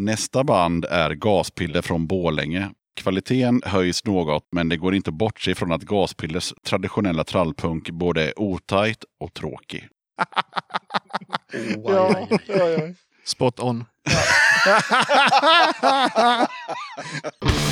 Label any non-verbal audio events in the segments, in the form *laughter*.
Nästa band är Gaspiller från Bålänge. Kvaliteten höjs något, men det går inte bort sig från att Gaspillers traditionella trallpunk både är otajt och tråkig. Oh, aj, aj, aj. Spot on. *laughs*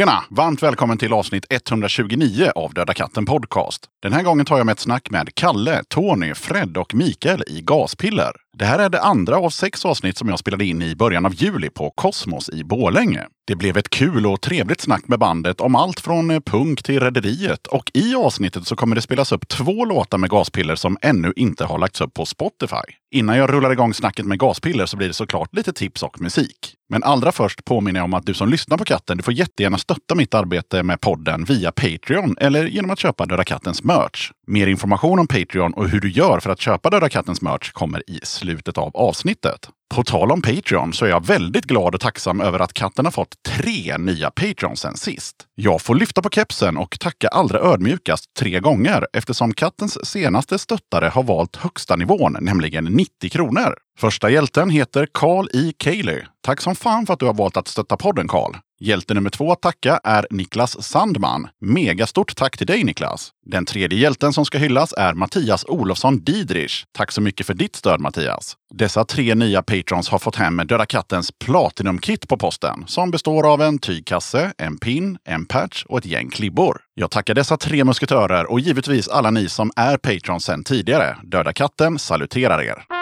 Tjena! Varmt välkommen till avsnitt 129 av Döda katten Podcast. Den här gången tar jag med ett snack med Kalle, Tony, Fred och Mikael i Gaspiller. Det här är det andra av sex avsnitt som jag spelade in i början av juli på Kosmos i Borlänge. Det blev ett kul och trevligt snack med bandet om allt från eh, punk till Rederiet och i avsnittet så kommer det spelas upp två låtar med Gaspiller som ännu inte har lagts upp på Spotify. Innan jag rullar igång snacket med Gaspiller så blir det såklart lite tips och musik. Men allra först påminner jag om att du som lyssnar på katten, du får jättegärna stötta mitt arbete med podden via Patreon eller genom att köpa Döda Kattens merch. Mer information om Patreon och hur du gör för att köpa Döda Kattens merch kommer i slutet av avsnittet. På tal om Patreon så är jag väldigt glad och tacksam över att katten har fått tre nya Patreons sen sist. Jag får lyfta på kepsen och tacka allra ödmjukast tre gånger eftersom kattens senaste stöttare har valt högsta nivån, nämligen 90 kronor. Första hjälten heter Carl E. Cayley. Tack som fan för att du har valt att stötta podden Carl. Hjälte nummer två att tacka är Niklas Sandman. Megastort tack till dig Niklas! Den tredje hjälten som ska hyllas är Mattias Olofsson Didrich. Tack så mycket för ditt stöd Mattias! Dessa tre nya patrons har fått hem Döda Kattens Platinum-kit på posten som består av en tygkasse, en pin, en patch och ett gäng klibbor. Jag tackar dessa tre musketörer och givetvis alla ni som är patrons sedan tidigare. Döda katten saluterar er!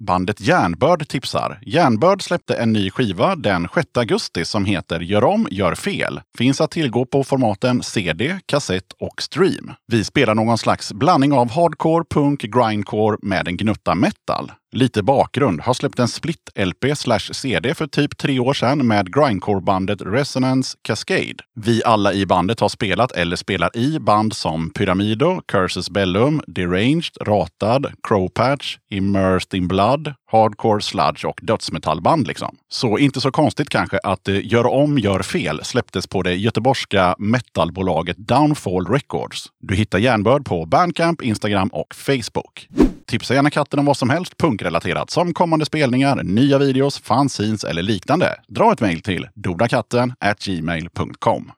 Bandet Järnbörd tipsar. Järnbörd släppte en ny skiva den 6 augusti som heter Gör om, gör fel. Finns att tillgå på formaten CD, kassett och stream. Vi spelar någon slags blandning av hardcore, punk, grindcore med en gnutta metal. Lite bakgrund. Har släppt en split-LP slash CD för typ tre år sedan med grindcore-bandet Resonance Cascade. Vi alla i bandet har spelat eller spelar i band som Pyramido, Curses Bellum, Deranged, Ratad, Crowpatch, Immersed in Blood, Hardcore Sludge och dödsmetallband liksom. Så inte så konstigt kanske att eh, Gör om, gör fel släpptes på det göteborgska metalbolaget Downfall Records. Du hittar Järnbörd på Bandcamp, Instagram och Facebook. Tipsa gärna katten om vad som helst punkrelaterat som kommande spelningar, nya videos, fanzines eller liknande. Dra ett mejl till dodakatten gmail.com.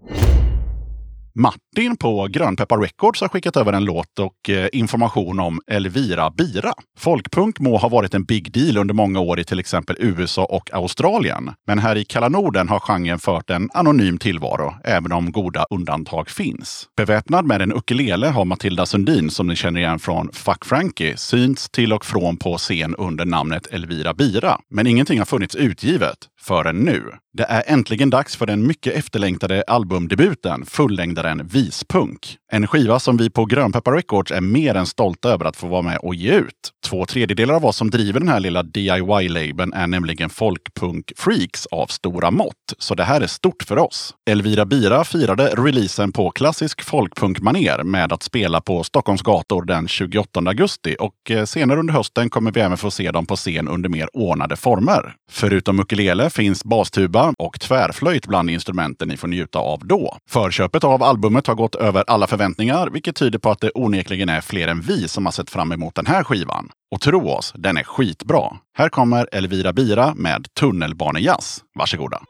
Martin på Grönpeppar Records har skickat över en låt och eh, information om Elvira Bira. Folkpunk må ha varit en big deal under många år i till exempel USA och Australien. Men här i kalla Norden har genren fört en anonym tillvaro, även om goda undantag finns. Beväpnad med en ukulele har Matilda Sundin, som ni känner igen från Fuck Frankie, synts till och från på scen under namnet Elvira Bira. Men ingenting har funnits utgivet förrän nu. Det är äntligen dags för den mycket efterlängtade albumdebuten, fullängdaren Vispunk. En skiva som vi på Grönpeppar Records är mer än stolta över att få vara med och ge ut. Två tredjedelar av oss som driver den här lilla DIY-labeln är nämligen folkpunk-freaks av stora mått. Så det här är stort för oss. Elvira Bira firade releasen på klassisk folkpunk-manér med att spela på Stockholms gator den 28 augusti och eh, senare under hösten kommer vi även få se dem på scen under mer ordnade former. Förutom ukulele finns bastuba och tvärflöjt bland instrumenten ni får njuta av då. Förköpet av albumet har gått över alla förväntningar, vilket tyder på att det onekligen är fler än vi som har sett fram emot den här skivan. Och tro oss, den är skitbra. Här kommer Elvira Bira med Tunnelbanejazz. Varsågoda!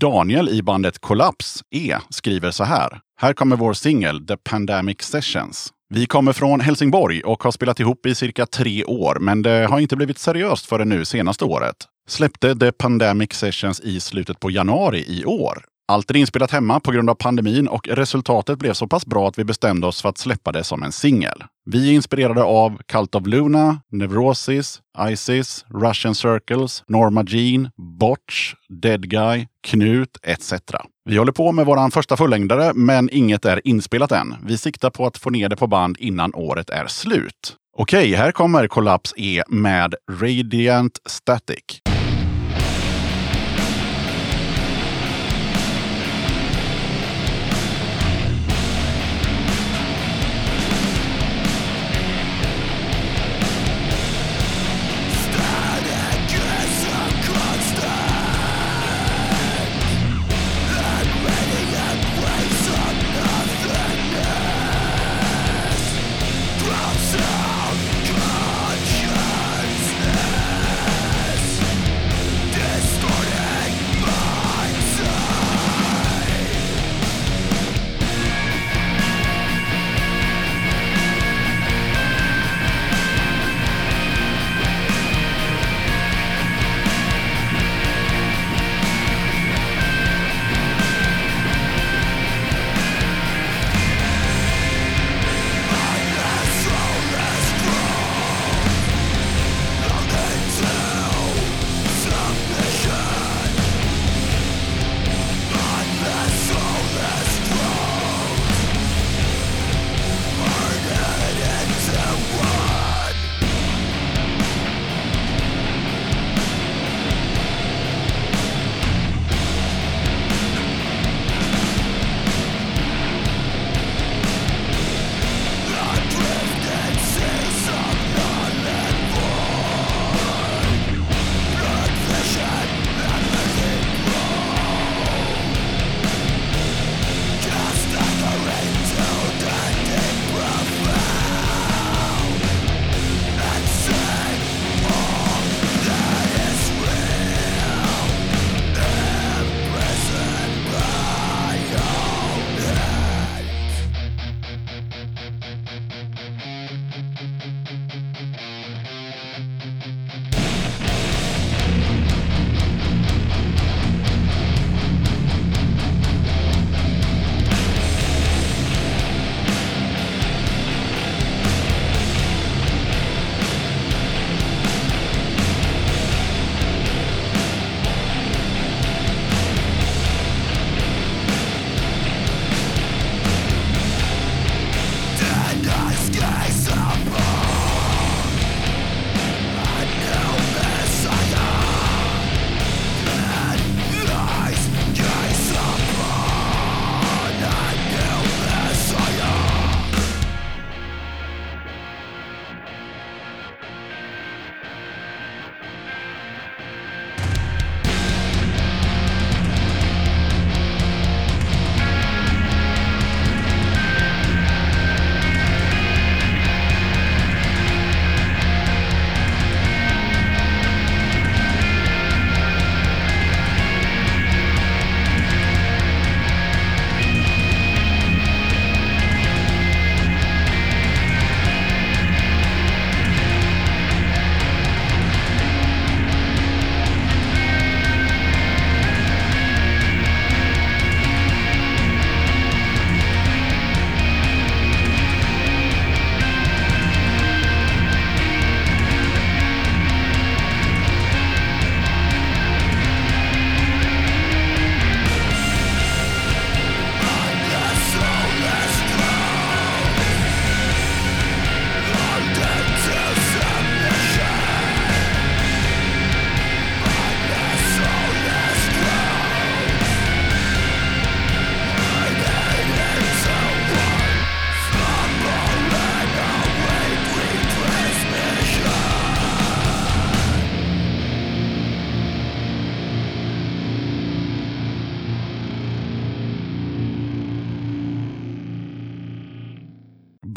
Daniel i bandet Kollaps, E, skriver så här. Här kommer vår singel The Pandemic Sessions. Vi kommer från Helsingborg och har spelat ihop i cirka tre år, men det har inte blivit seriöst förrän nu senaste året. Släppte The Pandemic Sessions i slutet på januari i år. Allt är inspelat hemma på grund av pandemin och resultatet blev så pass bra att vi bestämde oss för att släppa det som en singel. Vi är inspirerade av Cult of Luna, Neurosis, Isis, Russian Circles, Norma Jean, Botch, Dead Guy, Knut etc. Vi håller på med vår första fullängdare, men inget är inspelat än. Vi siktar på att få ner det på band innan året är slut. Okej, här kommer Kollaps E med Radiant Static.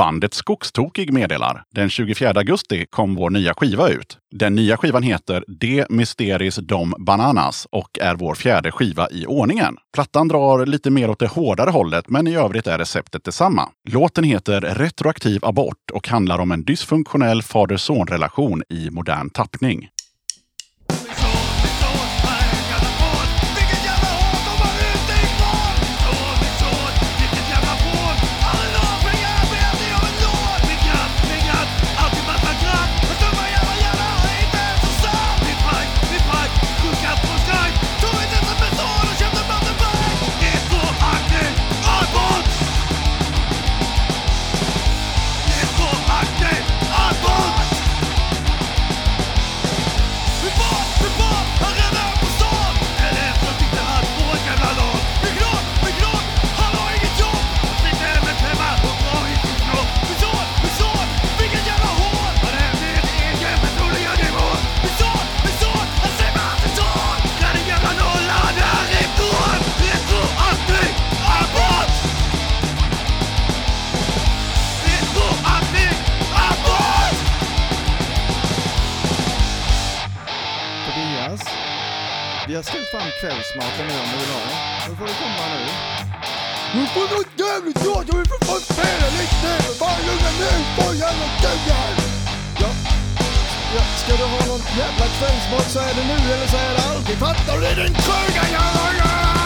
Bandet Skogstokig meddelar. Den 24 augusti kom vår nya skiva ut. Den nya skivan heter De Mysteris Dom Bananas och är vår fjärde skiva i ordningen. Plattan drar lite mer åt det hårdare hållet, men i övrigt är receptet detsamma. Låten heter Retroaktiv abort och handlar om en dysfunktionell fader-son-relation i modern tappning. Kvällsmaten nu om du vill ha den. Då får du komma nu. Nu får du jävligt klart, jag vill för fan spela lite! Bara lugna ner dig jävla kuggar! Ja. Ja, ska du ha någon jävla kvällsmat så är det nu eller så är det aldrig. Fattar du din kuga jävla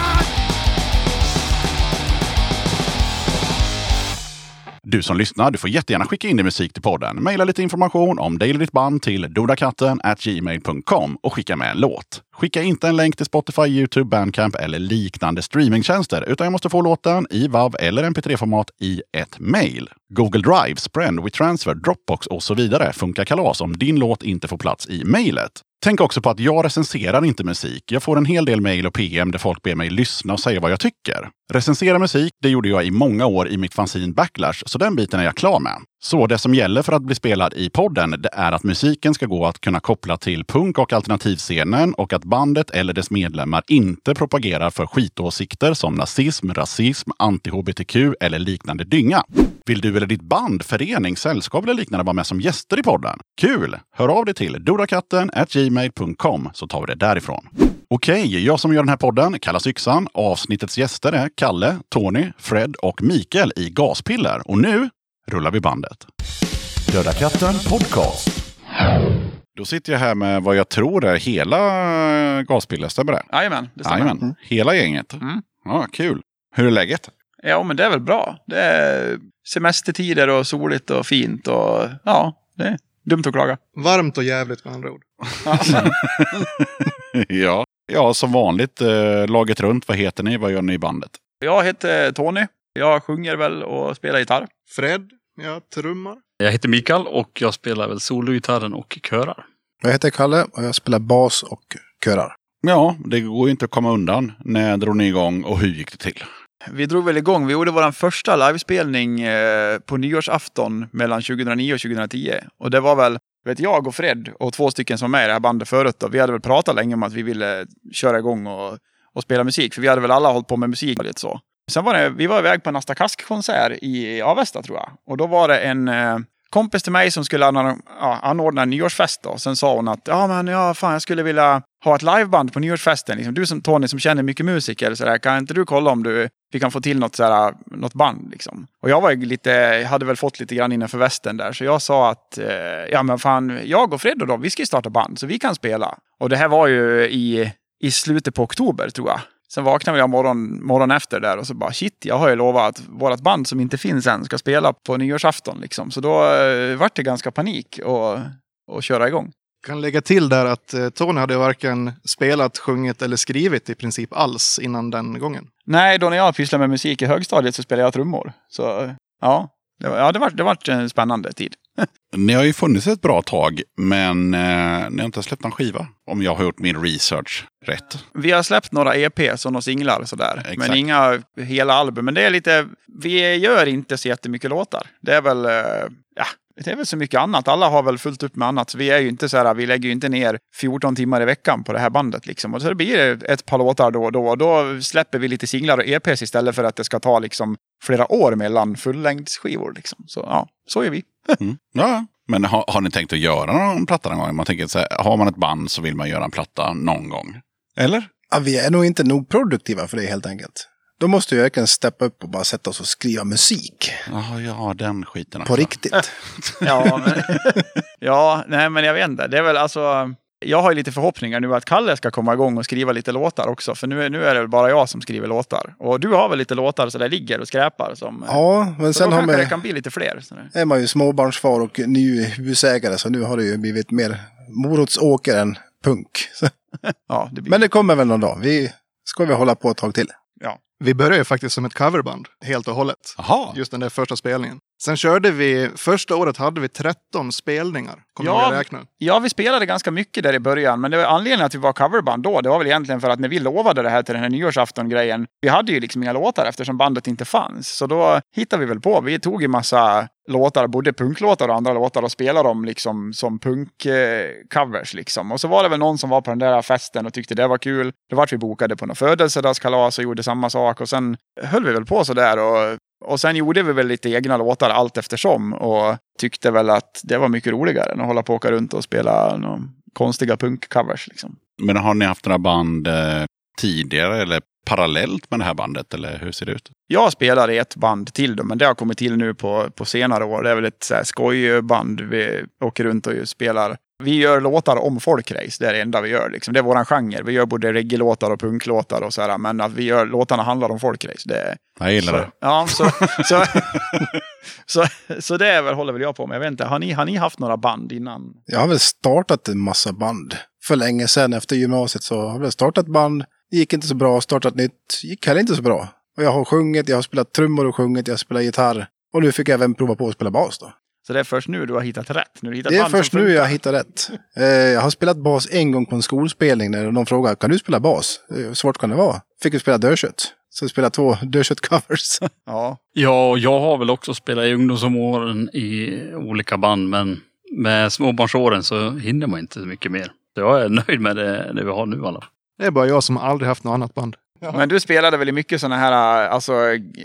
Du som lyssnar, du får jättegärna skicka in din musik till podden. Maila lite information om dig eller ditt band till dodakatten gmail.com och skicka med en låt. Skicka inte en länk till Spotify, Youtube, Bandcamp eller liknande streamingtjänster, utan jag måste få låten i WAV eller MP3-format i ett mail. Google Drive, Sprend, WeTransfer, Dropbox och så vidare funkar kalas om din låt inte får plats i mejlet. Tänk också på att jag recenserar inte musik. Jag får en hel del mejl och PM där folk ber mig lyssna och säga vad jag tycker. Recensera musik, det gjorde jag i många år i mitt fanzine Backlash, så den biten är jag klar med. Så det som gäller för att bli spelad i podden, det är att musiken ska gå att kunna koppla till punk och alternativscenen och att bandet eller dess medlemmar inte propagerar för skitåsikter som nazism, rasism, anti-hbtq eller liknande dynga. Vill du eller ditt band, förening, sällskap eller liknande vara med som gäster i podden? Kul! Hör av dig till dorakatten gmail.com så tar vi det därifrån. Okej, jag som gör den här podden kallas Yxan. Avsnittets gäster är Kalle, Tony, Fred och Mikael i Gaspiller. Och nu rullar vi bandet. Döda katten podcast. Då sitter jag här med vad jag tror är hela Gaspiller, stämmer det? Jajamän, det stämmer. Jajamän, hela gänget. Mm. Ja, kul. Hur är läget? Ja, men det är väl bra. Det är semestertider och soligt och fint och ja, det är dumt att klaga. Varmt och jävligt med andra ord. *laughs* ja. ja, som vanligt. Eh, laget runt, vad heter ni? Vad gör ni i bandet? Jag heter Tony. Jag sjunger väl och spelar gitarr. Fred, jag trummar. Jag heter Mikael och jag spelar väl sologitarren och körar. Jag heter Kalle och jag spelar bas och körar. Ja, det går ju inte att komma undan. När drog ni igång och hur gick det till? Vi drog väl igång. Vi gjorde vår första livespelning eh, på nyårsafton mellan 2009 och 2010. Och det var väl, vet jag och Fred och två stycken som var med i det här bandet förut. Då. Vi hade väl pratat länge om att vi ville köra igång och, och spela musik. För vi hade väl alla hållit på med musik lite så. Sen var det, vi var iväg på en Asta Kask-konsert i Avesta tror jag. Och då var det en eh, kompis till mig som skulle anordna, ja, anordna en nyårsfest då. Sen sa hon att ja men ja, fan jag skulle vilja ha ett liveband på nyårsfesten. Liksom, du som Tony som känner mycket musiker, så där, kan inte du kolla om du, vi kan få till något, så där, något band? Liksom. Och jag var ju lite, hade väl fått lite grann innanför västen där. Så jag sa att eh, ja men fan, jag och Fred och då, vi ska ju starta band så vi kan spela. Och det här var ju i, i slutet på oktober tror jag. Sen vaknade jag morgon, morgon efter där och så bara shit, jag har ju lovat att vårt band som inte finns än ska spela på nyårsafton. Liksom. Så då eh, vart det ganska panik och, och köra igång. Kan lägga till där att eh, Tony hade varken spelat, sjungit eller skrivit i princip alls innan den gången. Nej, då när jag pysslade med musik i högstadiet så spelade jag trummor. Så ja, det var, ja, det var, det var en spännande tid. *laughs* Ni har ju funnits ett bra tag, men eh, ni har inte släppt någon skiva. Om jag har gjort min research rätt. Vi har släppt några EPs och några singlar sådär. Exakt. Men inga hela album. Men det är lite, vi gör inte så jättemycket låtar. Det är väl, eh, ja, det är väl så mycket annat. Alla har väl fullt upp med annat. Vi är ju inte så här, vi lägger ju inte ner 14 timmar i veckan på det här bandet liksom. Och så blir det ett par låtar då och då. Och då släpper vi lite singlar och EPs istället för att det ska ta liksom flera år mellan fullängdsskivor liksom. Så ja, så är vi. *laughs* Mm. Ja, men har, har ni tänkt att göra någon platta någon gång? Man tänker så här, har man ett band så vill man göra en platta någon gång. Eller? Ja, vi är nog inte nog produktiva för det helt enkelt. Då måste vi verkligen steppa upp och bara sätta oss och skriva musik. Ja, ja den skiten. På riktigt. *laughs* Ja, men, ja, nej men jag vet inte. Det är väl alltså... Jag har ju lite förhoppningar nu att Kalle ska komma igång och skriva lite låtar också. För nu, är- nu är det väl bara jag som skriver låtar. Och du har väl lite låtar så där ligger och skräpar. Som, Ja, men sen då har kanske det kan bli lite fler. sådär. är man ju småbarnsfar och ny husägare så nu har det ju blivit mer morotsåker än punk. *laughs* Ja, det blir... men det kommer väl någon dag. Vi ska vi hålla på ett tag till. Vi började ju faktiskt som ett coverband helt och hållet. Jaha. Just den där första spelningen. Sen körde vi, första året hade vi 13 spelningar. Kommer Ja. jag räkna? Ja, vi spelade ganska mycket där i början, men det var anledningen att vi var coverband då, det var väl egentligen för att när vi lovade det här till den här nyårsafton-grejen, vi hade ju liksom inga låtar eftersom bandet inte fanns. Så då hittade vi väl på, vi tog ju massa låtar, både punklåtar och andra låtar och spelade dem liksom som punk-covers liksom. Och så var det väl någon som var på den där festen och tyckte det var kul. Då vart vi bokade på något födelsedagskalas och gjorde samma sak och sen höll vi väl på sådär och och sen gjorde vi väl lite egna låtar allt eftersom och tyckte väl att det var mycket roligare än att hålla på och åka runt och spela konstiga punkcovers. Liksom. Men har ni haft några band eh, tidigare eller parallellt med det här bandet? Eller hur ser det ut? Jag spelar i ett band till då, men det har kommit till nu på, på senare år. Det är väl ett så här skojband vi åker runt och spelar. Vi gör låtar om folkrace, det är det enda vi gör. Liksom. Det är våran genre. Vi gör både reggae-låtar och punklåtar och så här, men att vi gör låtarna handlar om folkrace. Det är, Jag gillar så, det. Ja, så, *laughs* så, så, så det är väl, håller väl jag på med. Jag vet inte, har ni, har ni haft några band innan? Jag har väl startat en massa band. För länge sedan efter gymnasiet så har jag startat band. Det gick inte så bra. Startat nytt. gick heller inte så bra. Och jag har sjungit, jag har spelat trummor och sjungit, jag har spelat gitarr. Och nu fick jag även prova på att spela bas då. Så det är först nu du har hittat rätt? Nu hittat Det är först nu jag hittar rätt. Eh, jag har spelat bas en gång på en skolspelning när någon frågade kan du spela bas? Eh, Hur svårt kan det vara? Fick vi spela dödkött. Så jag spelade två *laughs* dödkött-covers. Ja, Ja, jag har väl också spelat i ungdomsåren i olika band, men med småbarnsåren så hinner man inte så mycket mer. Så jag är nöjd med det, det vi har nu i alla fall. Det är bara jag som aldrig haft något annat band. Men du spelade väl i mycket sådana här alltså,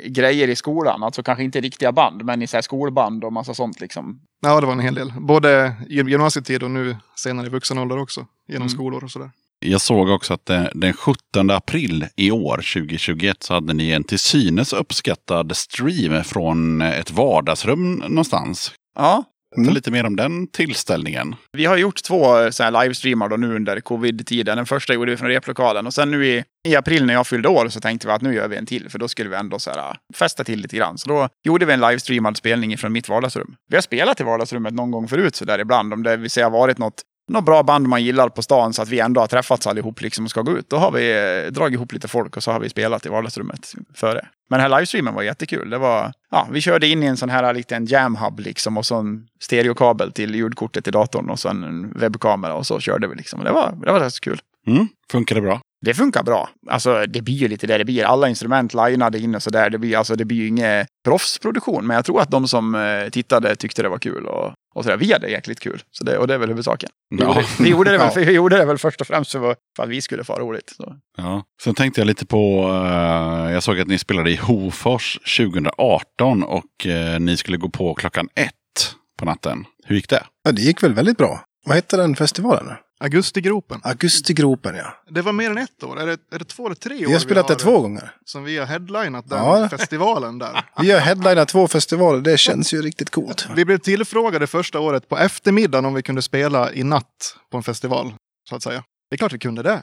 grejer i skolan? Alltså kanske inte riktiga band, men i så här skolband och massa sånt liksom. Ja, det var en hel del. Både i gymnasietid och nu senare i vuxen ålder också. Genom Mm. skolor och sådär. Jag såg också att eh, den 17 april i år, 2021, så hade ni en till synes uppskattad stream från ett vardagsrum någonstans. Ja, Mm. lite mer om den tillställningen. vi har gjort två så här livestreamar då nu under covid-tiden. Den första gjorde vi från replokalen och sen nu i, i april när jag fyllde år så tänkte vi att nu gör vi en till för då skulle vi ändå så här, festa till lite grann. Så då gjorde vi en livestreamad spelning från mitt vardagsrum. Vi har spelat i vardagsrummet någon gång förut så där ibland om det vill säga varit något något bra band man gillar på stan så att vi ändå har träffats allihop liksom och ska gå ut. Då har vi eh, dragit ihop lite folk och så har vi spelat i vardagsrummet före. Men den här livestreamen var jättekul. Det var, ja, vi körde in i en sån här liten jamhub liksom och så en stereokabel till ljudkortet i datorn och så en webbkamera och så körde vi liksom. Det var, det var rätt så kul. Mm. Funkar det bra? Det funkar bra. Alltså det blir ju lite det det blir. Alla instrument lineade in och sådär. Det blir, alltså, det blir ju ingen proffsproduktion. Men jag tror att de som eh, tittade tyckte det var kul. Och, och sådär. Vi hade jäkligt kul. Så det, och det är väl huvudsaken. Vi, Ja. gjorde, vi, gjorde det väl, *laughs* Ja. vi gjorde det väl först och främst för, för att vi skulle få roligt. Så. Ja. Sen tänkte jag lite på, eh, jag såg att ni spelade i Hofors 2018 och eh, ni skulle gå på klockan ett på natten. Hur gick det? Ja, det gick väl väldigt bra. Vad hette den festivalen? Augustigropen. Augustigropen, ja. Det var mer än ett år. Är det, är det två eller tre år? Vi har spelat det två gånger. Som vi har headlinat den Ja. festivalen där. *laughs* Vi har headlinat två festivaler. Det känns ju riktigt coolt. Vi blev tillfrågade första året på eftermiddagen om vi kunde spela i natt på en festival. Så att säga. Det är klart vi kunde det.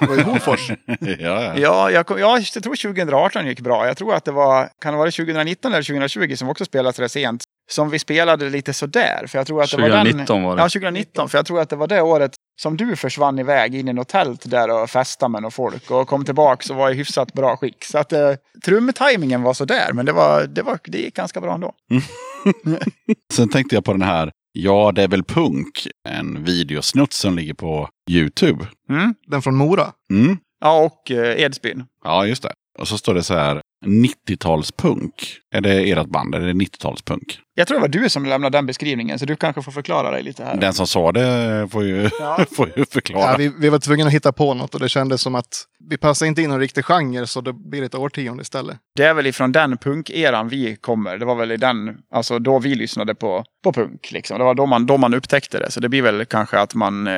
Det var i Hofors. *laughs* ja, ja. Ja, jag, kom, ja, jag tror 2018 gick bra. Jag tror att det var, kan det vara 2019 eller 2020 som också spelades rätt sent. Som vi spelade lite sådär. För jag tror att det var den, 2019 var det. Ja, 2019. För jag tror att det var det året som du försvann iväg in i något tält där och festade med några folk. Och kom tillbaka och var i hyfsat bra skick. Så att eh, trumtajmingen var sådär. Men det, var, det, var, det gick ganska bra ändå. *laughs* Sen tänkte jag på den här, ja det är väl punk, en videosnutt som ligger på YouTube. Mm. Den från Mora. Mm. Ja, och eh, Edsbyn. Ja, just det. Och så står det så här, 90-talspunk. Är det ert band? Är det 90-talspunk? Jag tror det var du som lämnade den beskrivningen, så du kanske får förklara dig lite här. Den som sa det får ju, Ja. *laughs* får ju förklara. Ja, vi, vi var tvungna att hitta på något och det kändes som att vi passade inte in i någon riktig genre så det blir ett årtionde istället. Det är väl ifrån den punkeran vi kommer. Det var väl i den, alltså då vi lyssnade på, på punk. Liksom. Det var då man, då man upptäckte det. Så det blir väl kanske att man eh,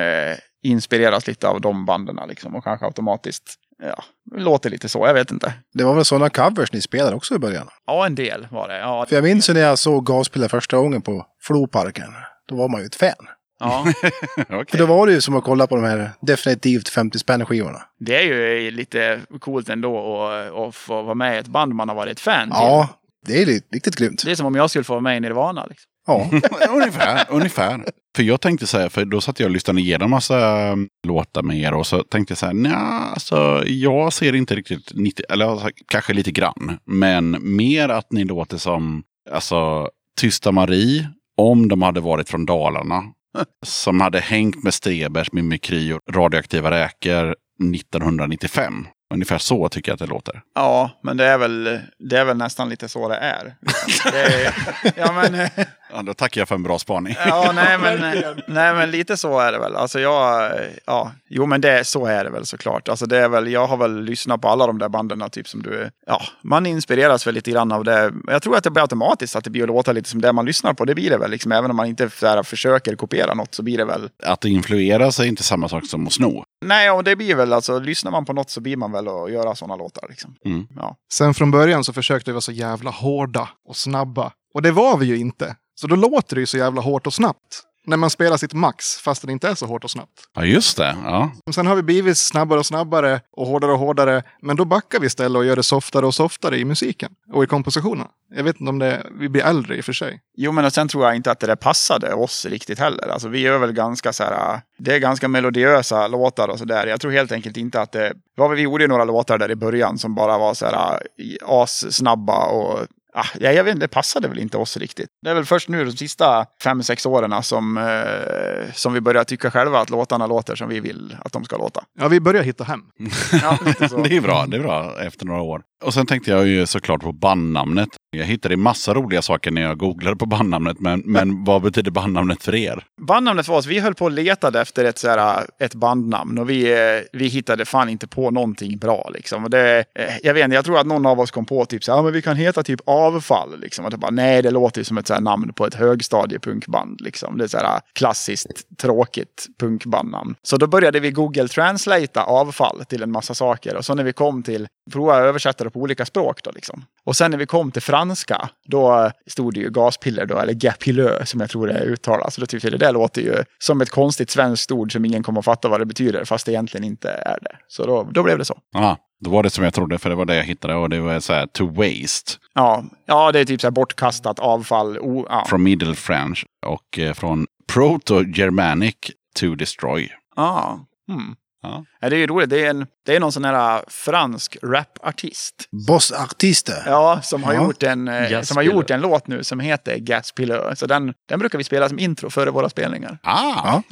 inspireras lite av de banden liksom, och kanske automatiskt ja, låter lite så. Jag vet inte. Det var väl sådana covers ni spelade också i början? Ja, en del var det. Ja, För jag minns ju när jag såg Gaspiller första gången på Floparken. Då var man ju ett fan. ja. *laughs* Okej. För då var det ju som att kolla på de här definitivt 50 spänn skivorna. Det är ju lite coolt ändå att, att få vara med i ett band man har varit fan till. Ja, det är riktigt grymt. Det är som om jag skulle få vara med i Nirvana. Liksom. *laughs* Ja. ungefär, ungefär. För jag tänkte så här, för då satt jag och lyssnade igenom massa mm, låtar med er och så tänkte jag så här, nja, alltså jag ser inte riktigt 90, eller alltså, kanske lite grann, men mer att ni låter som, alltså Tysta Marie, om de hade varit från Dalarna, *laughs* som hade hängt med Strebers, Mimikry och radioaktiva räkor 1995. Ungefär så tycker jag att det låter. Ja, men det är, väl, det är väl nästan lite så det är. Det är *laughs* ja, men, Ja, då tackar jag för en bra spaning. ja, nej, men, nej, men lite så är det väl. Alltså jag, ja, jo, men det, så är det väl såklart. Alltså det är väl, jag har väl lyssnat på alla de där banden, typ som du, ja, man inspireras väl lite grann av det. Jag tror att det blir automatiskt att det blir att låta lite som det man lyssnar på. Det blir det väl, liksom, även om man inte här, försöker kopiera något så blir det väl. Att influeras är inte samma sak som att sno. Nej, och det blir väl alltså, lyssnar man på något så blir man väl att göra sådana låtar. Liksom. Mm. Ja. Sen från början så försökte vi vara så jävla hårda och snabba. Och det var vi ju inte. Så då låter det ju så jävla hårt och snabbt. När man spelar sitt max, fast det inte är så hårt och snabbt. Ja, just det. Ja. Men Sen har vi blivit snabbare och snabbare och hårdare och hårdare. Men då backar vi istället och gör det softare och softare i musiken och i kompositionen. Jag vet inte om det, vi blir äldre i och för sig. Jo, men och sen tror jag inte att det där passade oss riktigt heller. Alltså, vi gör väl ganska så här, det är ganska melodiösa låtar och så där. Jag tror helt enkelt inte att det, vad vi gjorde några låtar där i början som bara var så här assnabba och Ah, ja, jag vet inte, det passade väl inte oss riktigt. Det är väl först nu de sista fem, sex åren som, eh, som vi börjar tycka själva att låtarna låter som vi vill att de ska låta. Ja, vi börjar hitta hem. Ja, *laughs* lite så. *laughs* Det är bra, det är bra efter några år. Och sen tänkte jag ju såklart på bandnamnet. Jag hittade massa roliga saker när jag googlade på bandnamnet, men, men vad betyder bandnamnet för er? Bandnamnet för oss, vi höll på och letade efter ett, så här, ett bandnamn och vi, eh, vi hittade fan inte på någonting bra. Liksom. Och det, eh, jag vet inte, jag tror att någon av oss kom på typ så här, men vi kan heta typ avfall. Liksom. Och det bara, nej, det låter ju som ett så här, namn på ett högstadiepunkband. Liksom. Det är så här eh, klassiskt tråkigt punkbandnamn. Så då började vi Google Translata avfall till en massa saker. Och så när vi kom till, prova översätta det på olika språk då liksom. Och sen när vi kom till franska, då stod det ju gaspiller då, eller gapilleux som jag tror det uttalas. Så då tyckte jag det där låter ju som ett konstigt svenskt ord som ingen kommer att fatta vad det betyder, fast det egentligen inte är det. Så då, då blev det så. Aha, då var det som jag trodde, för det var det jag hittade och det var så här to waste. Ja, ja det är typ så här bortkastat avfall. O, ja. Från Middle French och eh, från Proto-Germanic to destroy. Ja. Hmm. Ja. Ja, det är ju roligt. Det är, en, det är någon sån här fransk rapartist. Boss Artiste. Ja, som har, Ja. gjort en, Gas som har gjort en låt nu som heter Gas Pillar. Så den, den brukar vi spela som intro före våra spelningar. Ah,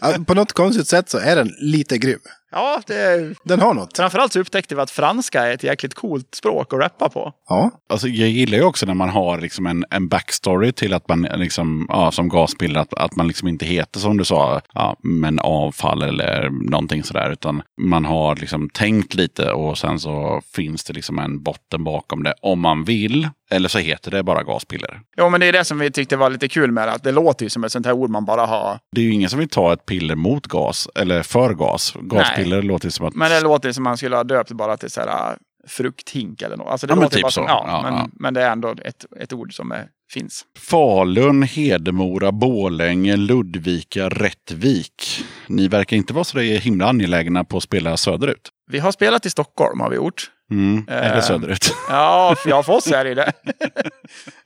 Ja, *laughs* på något konstigt sätt så är den lite grym. Ja, det, Den har något. framförallt så upptäckte vi att franska är ett jäkligt coolt språk att rappa på. Ja. alltså, jag gillar ju också när man har liksom en, en backstory till att man liksom, ja, som gaspiller, att, att man liksom inte heter som du sa, ja, men avfall eller någonting sådär, utan man har liksom tänkt lite och sen så finns det liksom en botten bakom det om man vill. Eller så heter det bara gaspiller. Jo, men det är det som vi tyckte var lite kul med det. Att det låter ju som ett sånt här ord man bara har. Det är ju ingen som vill ta ett piller mot gas, eller för gas. Gaspiller låter ju som att... Men det låter som man skulle ha döpt bara till så här äh, frukthink eller något. Alltså det Ja, men låter typ bara så. Ja, Ja, men, ja. men det är ändå ett, ett ord som är, finns. Falun, Hedemora, Borlänge, Ludvika, Rättvik. Ni verkar inte vara så himla angelägna på att spela söderut. Vi har spelat i Stockholm har vi gjort. Mm. Eller Eh. söderut. *laughs* Ja, för oss är det ju det. *laughs*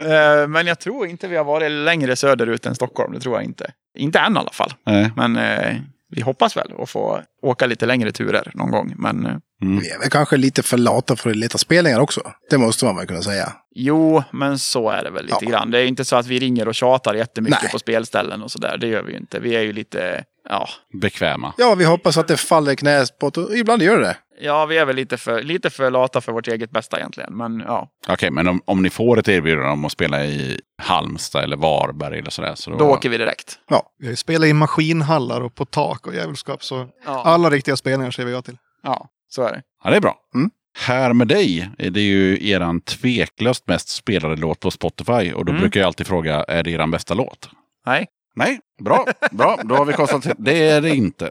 Eh, Men jag tror inte vi har varit längre söderut än Stockholm. Det tror jag inte. Inte än i alla fall. Nej. Men eh, vi hoppas väl att få åka lite längre turer någon gång. Men eh, Vi är väl kanske lite för lata för att leta spelningar också. Det måste man väl kunna säga. jo, men så är det väl lite Ja. grann. Det är inte så att vi ringer och tjatar jättemycket Nej. på spelställen och sådär. Det gör vi ju inte. Vi är ju lite, ja, Bekväma. Ja, vi hoppas att det faller och ibland gör det. Ja, vi är väl lite för, lite för lata för vårt eget bästa egentligen. Men ja, Okej, men om, om ni får ett erbjudande om att spela i Halmstad eller Varberg eller sådär. Så då, då åker vi direkt. Vi har ju spelat i maskinhallar och på tak och jävelskap. Så Ja, alla riktiga spelningar säger vi ja till. ja så är det. Ja, det är bra. Mm. Här med dig, är det ju eran tveklöst mest spelade låt på Spotify. Och då Mm. brukar jag alltid fråga, är det eran bästa låt? Nej, Nej, bra. bra. Då har vi konstaterat. Det är det inte.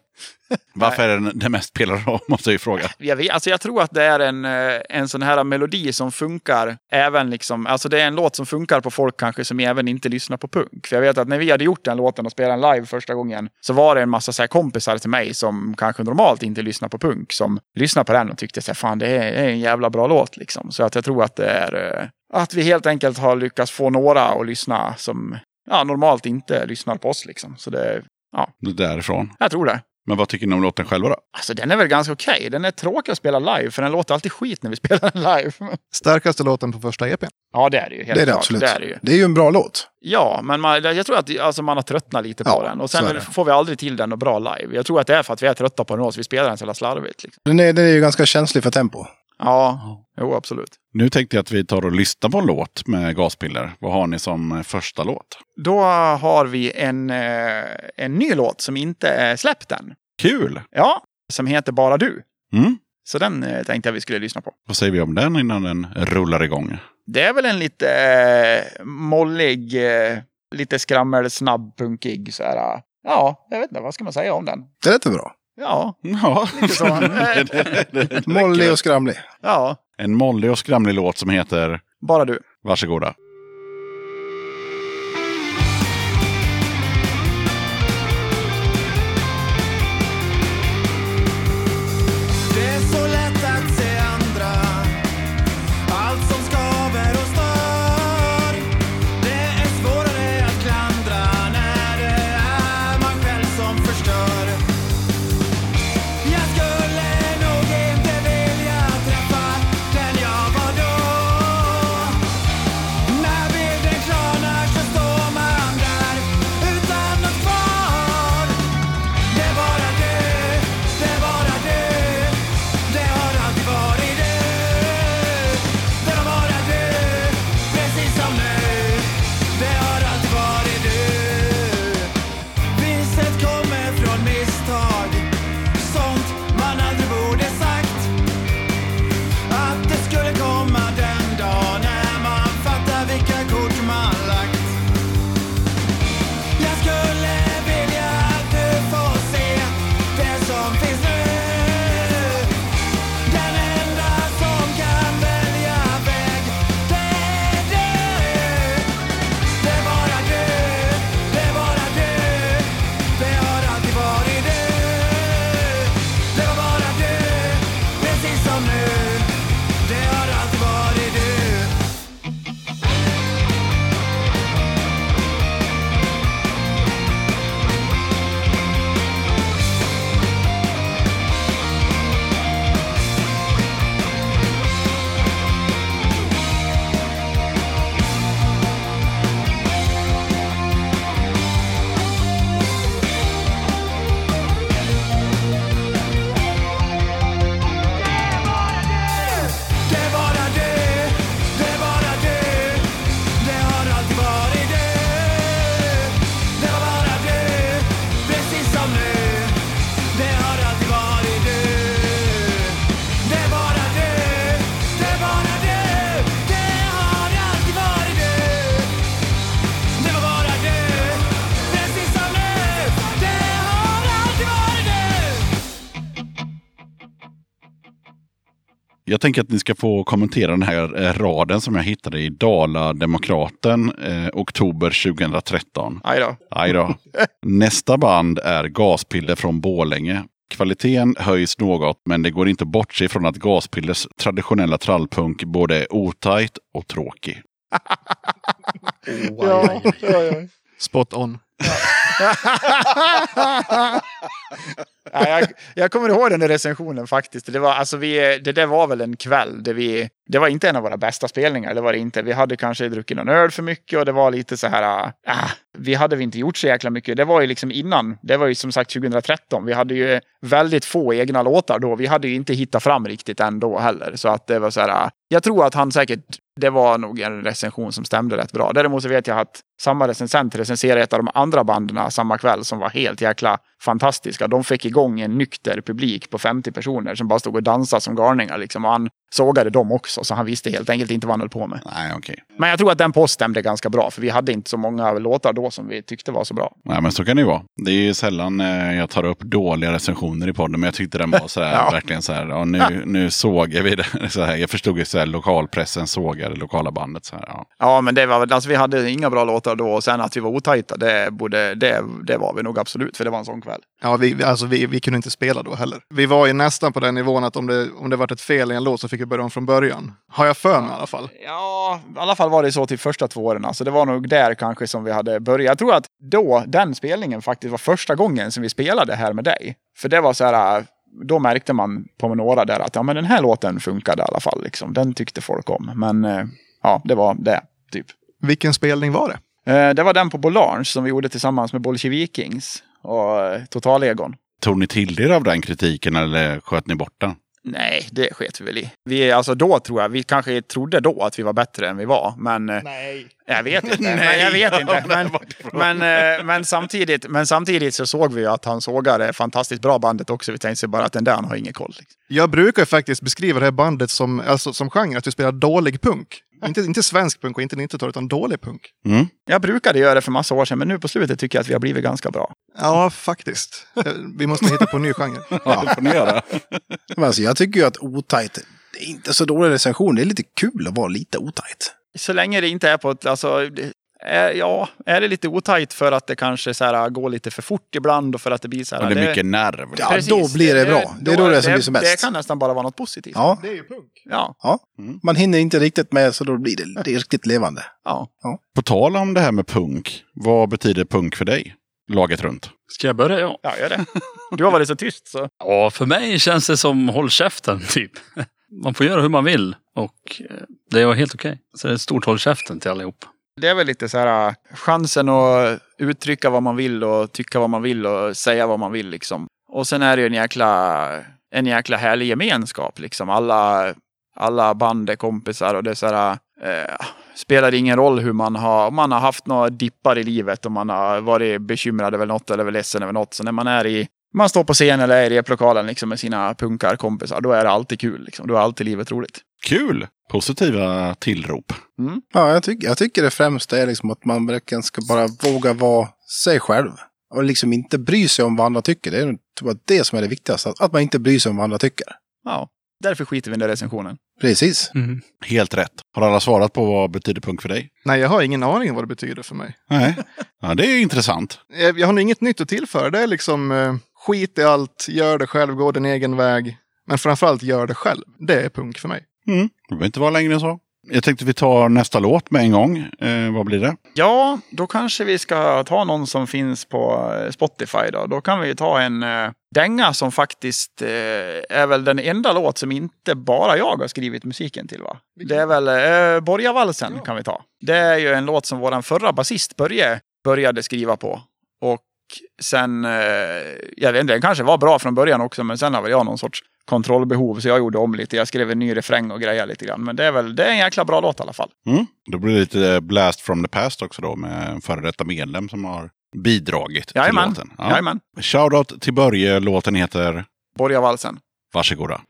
Varför är den det mest spelade då, måste jag ju fråga. jag, vet, alltså jag tror att det är en, eh, en sån här melodi som funkar även liksom, alltså det är en låt som funkar på folk kanske som även inte lyssnar på punk. För jag vet att när vi hade gjort den låten och spelat den live första gången så var det en massa så här kompisar till mig som kanske normalt inte lyssnar på punk som lyssnade på den och tyckte så här, fan det är, det är en jävla bra låt liksom. Så att jag tror att det är eh, att vi helt enkelt har lyckats få några att lyssna som ja, normalt inte lyssnar på oss liksom. Så det, Det är Därifrån. jag tror det. Men vad tycker ni om låten själva då? Alltså den är väl ganska okej. Den är tråkig att spela live för den låter alltid skit när vi *laughs* spelar den live. Starkaste låten på första EPn. Ja, det är det ju. Helt Det är det klart. absolut. Det är det ju. Det är ju en bra låt. Ja, men man, jag tror att alltså, man har tröttnat lite på Ja, den. Och så sen det. får vi aldrig till den och bra live. Jag tror att det är för att vi är trötta på den också. Vi spelar den så jävla slarvigt. Liksom. Den är, den är ju ganska känslig för tempo. Ja, jo absolut. Nu tänkte jag att vi tar och lyssnar på en låt med Gaspiller. Vad har ni som eh, första låt? Då har vi en, eh, en ny låt som inte är släppt än. Kul! Ja, som heter Bara du. Mm. Så den eh, tänkte jag vi skulle lyssna på. Vad säger vi om den innan den rullar igång? Det är väl en lite eh, mollig, eh, lite skrammel, snabb, punkig så här. Ja, jag vet inte, vad ska man säga om den? Det väl bra? Ja, Ja, lite så. *laughs* Mollig och skramlig. ja, En mollig och skramlig låt som heter bara du. Varsågoda. Jag tänker att ni ska få kommentera den här eh, raden som jag hittade i Dala-Demokraten eh, oktober 2013. Aj då. Aj då. Nästa band är Gaspiller från Borlänge. Kvaliteten höjs något, men det går inte att bortse från att Gaspillers traditionella trallpunk både är otajt och tråkig. *laughs* Spot on. Ja, jag, jag kommer ihåg den där recensionen faktiskt. Det, var, alltså vi, det där var väl en kväll där vi... Det var inte en av våra bästa spelningar. Det var det inte. Vi hade kanske druckit någon öl för mycket och det var lite så här... Äh, vi hade vi inte gjort så jäkla mycket. Det var ju liksom innan. Det var ju som sagt 2013. Vi hade ju väldigt få egna låtar då. Vi hade ju inte hittat fram riktigt ändå heller. Så att det var så här... Ah. Jag tror att han säkert... Det var nog en recension som stämde rätt bra. Däremot så vet jag att samma recensent recenserade ett av de andra banden samma kväll som var helt jäkla fantastiska. De fick igång en nykter publik på 50 personer som bara stod och dansade som galningar. Liksom. Och han sågade dem också, så han visste helt enkelt inte vad han höll på med. Nej, okej. Men jag tror att den post stämde ganska bra, för vi hade inte så många låtar då som vi tyckte var så bra. Nej, men så kan det ju vara. Det är ju sällan eh, jag tar upp dåliga recensioner i podden, men jag tyckte den var så här, *laughs* Ja. verkligen så här, ja, nu, *laughs* nu sågar vi det. *laughs* Så här, jag förstod ju så här, lokalpressen sågade det lokala bandet. Så här, ja. Ja, men det var alltså vi hade inga bra låtar då och sen att vi var otajta, det, borde, det, det var vi nog absolut, för det var en sån kväll. Ja, vi, alltså vi, vi kunde inte spela då heller. Vi var ju nästan på den nivån att om det, om det varit ett fel i en låt så fick vi börja om från början. Har jag för mig i alla fall. Ja, i alla fall var det så till första två åren. Så det var nog där kanske som vi hade börjat. Jag tror att då, den spelningen faktiskt var första gången som vi spelade här med dig. För det var så här, då märkte man på några där att ja, men den här låten funkade i alla fall. Liksom. Den tyckte folk om. Men eh, ja, det var det, typ. Vilken spelning var det? Eh, Det var den på Bolange som vi gjorde tillsammans med Bolsjevikings och eh, Totalegon. Tog ni till er av den kritiken eller sköt ni bort den? Nej, det sket vi väl i. Vi, alltså då tror jag, vi kanske trodde då att vi var bättre än vi var. Men eh, Nej. Jag vet inte. *laughs* men jag vet inte. Men, men, eh, men, samtidigt, men samtidigt så såg vi ju att han sågade fantastiskt bra bandet också. Vi tänkte sig bara att den där han har ingen koll. Liksom. Jag brukar ju faktiskt beskriva det här bandet som, alltså, som genre, att vi spelar dålig punk. Inte, inte svensk punk och inte 90-tal, utan dålig punk. Mm. Jag brukade göra det för massa år sedan, men nu på slutet tycker jag att vi har blivit ganska bra. Ja, faktiskt. Vi måste hitta på en ny genre. *laughs* Ja, det får ni göra. Men alltså, jag tycker ju att otajt, det är inte så dålig recension. Det är lite kul att vara lite otajt. Så länge det inte är på ett... Alltså, är, ja, är det lite otajt för att det kanske så här, går lite för fort ibland och för att det blir så här... Och det är mycket nerv. Ja, Precis. då blir det bra. Det är då det som blir som Det bäst. kan nästan bara vara något positivt. Ja, Det är ju punk. Ja. ja. Man hinner inte riktigt med så då blir det, det är riktigt levande. ja. På tal om det här med punk, vad betyder punk för dig? Laget runt. Ska jag börja? Ja. Ja, gör det. Du har varit så tyst så. ja, för mig känns det som håll käften typ. Man får göra hur man vill och eh, det är helt okej. Så det är ett stort håll käften till allihop. Det är väl lite så här äh, chansen att uttrycka vad man vill och tycka vad man vill och säga vad man vill liksom. Och sen är det ju en jäkla, en jäkla härlig gemenskap liksom. Alla, alla band är kompisar och det är så här, eh, spelar ingen roll hur man har, om man har haft några dippar i livet och man har varit bekymrad över något eller ledsen över något. Så när man är i, man står på scen eller är i replokalen liksom med sina punkarkompisar, då är det alltid kul liksom. Då är alltid livet roligt. Kul! Positiva tillrop. Ja, jag, tycker jag tycker det främsta är liksom att man verkligen ska bara våga vara sig själv. Och liksom inte bry sig om vad andra tycker. Det är typ det som är det viktigaste. Att, man inte bryr sig om vad andra tycker. Ja, därför skiter vi i den recensionen. Precis. Helt rätt. Har alla svarat på vad betyder punk för dig? Nej, jag har ingen aning om vad det betyder för mig. Nej. Ja, det är intressant. Jag jag har nog inget nytt att tillföra. Det är liksom eh, skit i allt, gör det själv, gå din egen väg. Men framförallt gör det själv. Det är punk för mig. Mm. Det behöver inte vara längre än så. Jag tänkte vi tar nästa låt med en gång. Eh, vad blir det? Ja, då kanske vi ska ta någon som finns på eh, Spotify då. Då kan vi ta en eh, dänga som faktiskt eh, är väl den enda låt som inte bara jag har skrivit musiken till va? Det är väl eh, Borgavalsen kan vi ta. Det är ju en låt som våran förra basist Börje började skriva på. Och sen, eh, jag vet inte, den kanske var bra från början också, men sen har väl jag någon sorts kontrollbehov så jag gjorde om lite. Jag skrev en ny refräng och grejer lite grann. Men det är väl, det är en jäkla bra låt i alla fall. Mm. Då blir det lite blast from the past också då med en före detta medlem som har bidragit till Jajamän, låten. Ja. jajamän. Shoutout till Börje. Låten heter Borgavalsen. Varsågoda.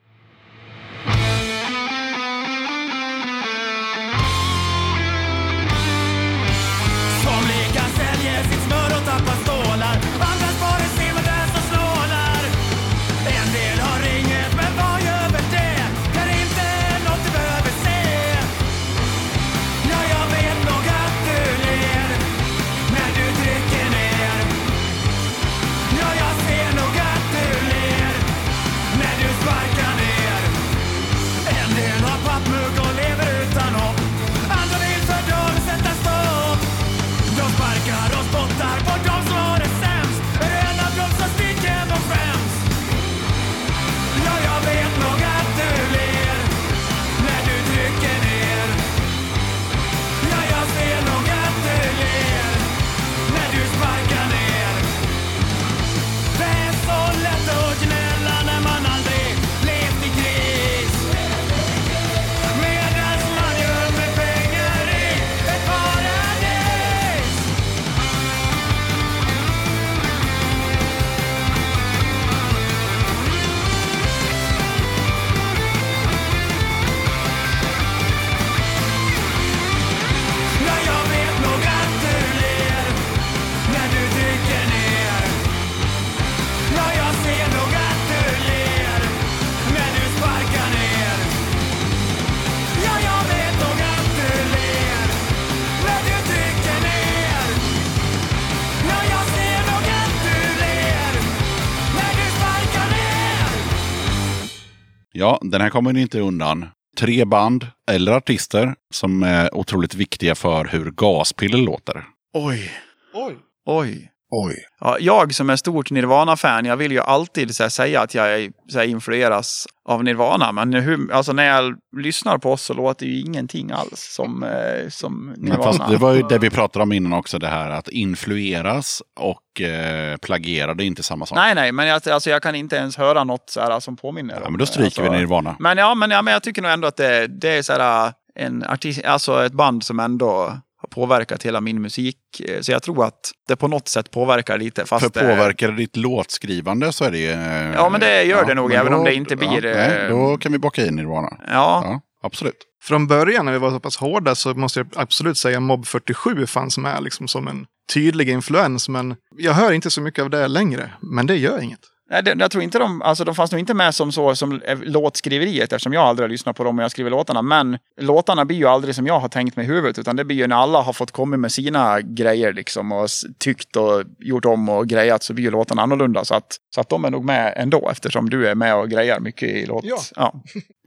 Ja, den här kommer ni inte undan. Tre band eller artister som är otroligt viktiga för hur gaspiller låter. Oj. Oj. Oj. Oj. Ja, jag som är stort Nirvana-fan, jag vill ju alltid här, säga att jag är, här, influeras av Nirvana. Men hur, alltså, när jag lyssnar på oss så låter ju ingenting alls som, eh, som Nirvana. det var ju det vi pratade om innan också, det här att influeras och eh, plagiera, det är inte samma sak. Nej, nej, men jag, alltså, jag kan inte ens höra något så här, som påminner Ja, om men då stryker alltså, vi Nirvana. Men ja, men, ja, men jag tycker nog ändå att det, det är så här, en artist, alltså ett band som ändå påverkat hela min musik. Eh, Så jag tror att det på något sätt påverkar lite. Fast För det- påverkar det ditt låtskrivande så är det eh, Ja, men det gör det nog, även om det inte blir, Ja, nej, eh, då kan vi bocka in Nirvana. Ja, Ja, absolut. Från början när vi var så pass hårda så måste jag absolut säga Mob 47 fanns med liksom som en tydlig influens. Men jag hör inte så mycket av det längre. Men det gör inget. Nej, det, jag tror inte de, alltså de fanns nog inte med som så som eh, låtskriveriet eftersom jag aldrig har lyssnat på dem och jag skriver låtarna. Men låtarna blir ju aldrig som jag har tänkt mig i huvudet utan det blir ju när alla har fått komma med sina grejer liksom och tyckt och gjort om och grejat så blir ju låtarna annorlunda. Så att, så att de är nog med ändå eftersom du är med och grejar mycket i låt. Ja. Ja.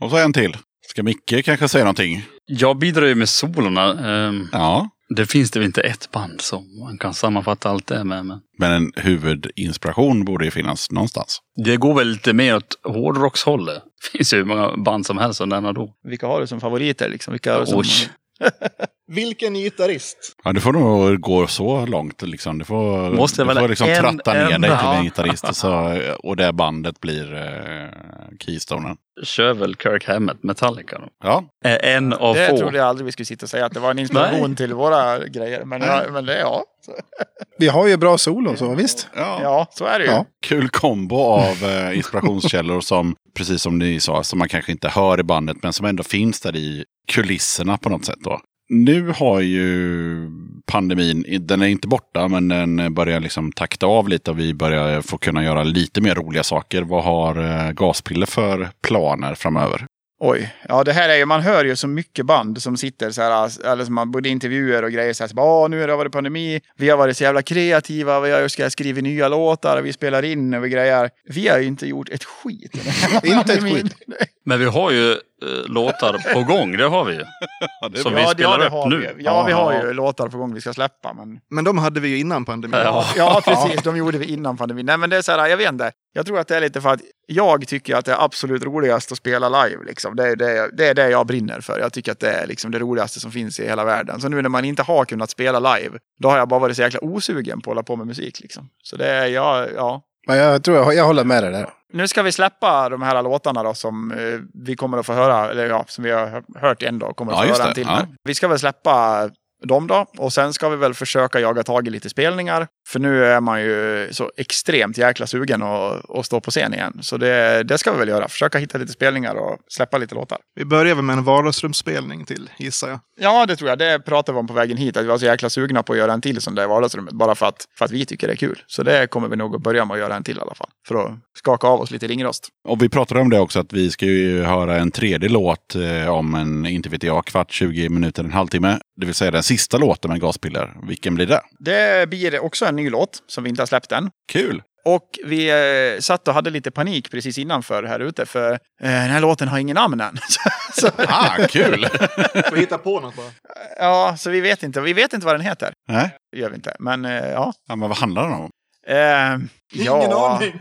Och så en till. Ska Micke kanske säga någonting? Jag bidrar ju med solorna. Ehm, Ja. Det finns det väl inte ett band som man kan sammanfatta allt det med. Men Men en huvudinspiration borde ju finnas någonstans. det går väl lite mer åt hårdrockshållet. Det finns ju hur många band som helst som nämna då. Vilka har du som favoriter liksom? Vilka har du som... *laughs* Vilken gitarrist? Ja, du får nog gå så långt. Liksom. Du får, Måste du väl får liksom en tratta ner dig till en gitarrist. Och, så, och det bandet blir eh, keystonen. Kör väl Kirk Hammett, Metallica då. Ja, Är en av Det få. trodde jag aldrig vi skulle sitta och säga att det var en inspiration Nej. till våra grejer. Men, ja, men det, ja. Vi har ju bra solon så visst. ja. ja, så är det ju. Ja. Kul kombo av eh, inspirationskällor som, precis som ni sa, som man kanske inte hör i bandet men som ändå finns där i kulisserna på något sätt. Då. Nu har ju pandemin, den är inte borta men den börjar liksom takta av lite och vi börjar få kunna göra lite mer roliga saker. Vad har eh, Gaspiller för planer framöver? Oj, ja det här är ju, man hör ju så mycket band som sitter så här, eller som man både intervjuer och grejer så här, så bara, nu har det varit pandemi, vi har varit så jävla kreativa, vi har ska skriva nya låtar, vi spelar in och vi grejer. Vi har ju inte gjort ett skit. *laughs* *laughs* Inte ett skit. Men vi har ju låtar på gång, det har vi ju. Som vi Ja, spelar det upp nu. vi. Ja, vi har Ja. ju låtar på gång vi ska släppa. Men... Men de hade vi ju innan pandemin. Ja. Ja, precis. De gjorde vi innan pandemin. Nej, men det är så här, jag vet inte. Jag tror att det är lite för att jag tycker att det är absolut roligast att spela live. Liksom. Det, är det, det är det jag brinner för. Jag tycker att det är liksom det roligaste som finns i hela världen. Så nu när man inte har kunnat spela live, då har jag bara varit så jäkla osugen på att hålla på med musik. Liksom. Så det är, ja, ja. Men jag tror jag, jag håller med dig där. Nu ska vi släppa de här låtarna då som eh, vi kommer att få höra, eller ja, som vi har hört en dag, kommer att Ja, få höra en till Ja. Vi ska väl släppa dem då, och sen ska vi väl försöka jaga tag i lite spelningar. För nu är man ju så extremt jäkla sugen att, att stå på scen igen. Så det, det ska vi väl göra, försöka hitta lite spelningar och släppa lite låtar. Vi börjar väl med en vardagsrumsspelning till, gissar jag. Ja, det tror jag. Det pratade vi om på vägen hit, att vi var så jäkla sugna på att göra en till sån där i vardagsrummet, bara för att, för att vi tycker det är kul. Så det kommer vi nog att börja med att göra en till i alla fall, för att skaka av oss lite ringrost. Och vi pratade om det också att vi ska ju höra en tredje låt eh, om en, inte vet jag, kvart, 20 minuter, en halvtimme. Det vill säga den sista låten med Gaspiller. Vilken blir det? Det blir också en ny låt som vi inte har släppt än. Kul! Och vi eh, satt och hade lite panik precis innanför här ute för eh, den här låten har ingen namn än. *laughs* så, Ah, kul! Får hitta på något bara. *laughs* ja, så vi vet inte. Vi vet inte vad den heter. Nej, Det gör vi inte. Men eh, ja. ja, men vad handlar den om? Eh, Ingen ja, aning.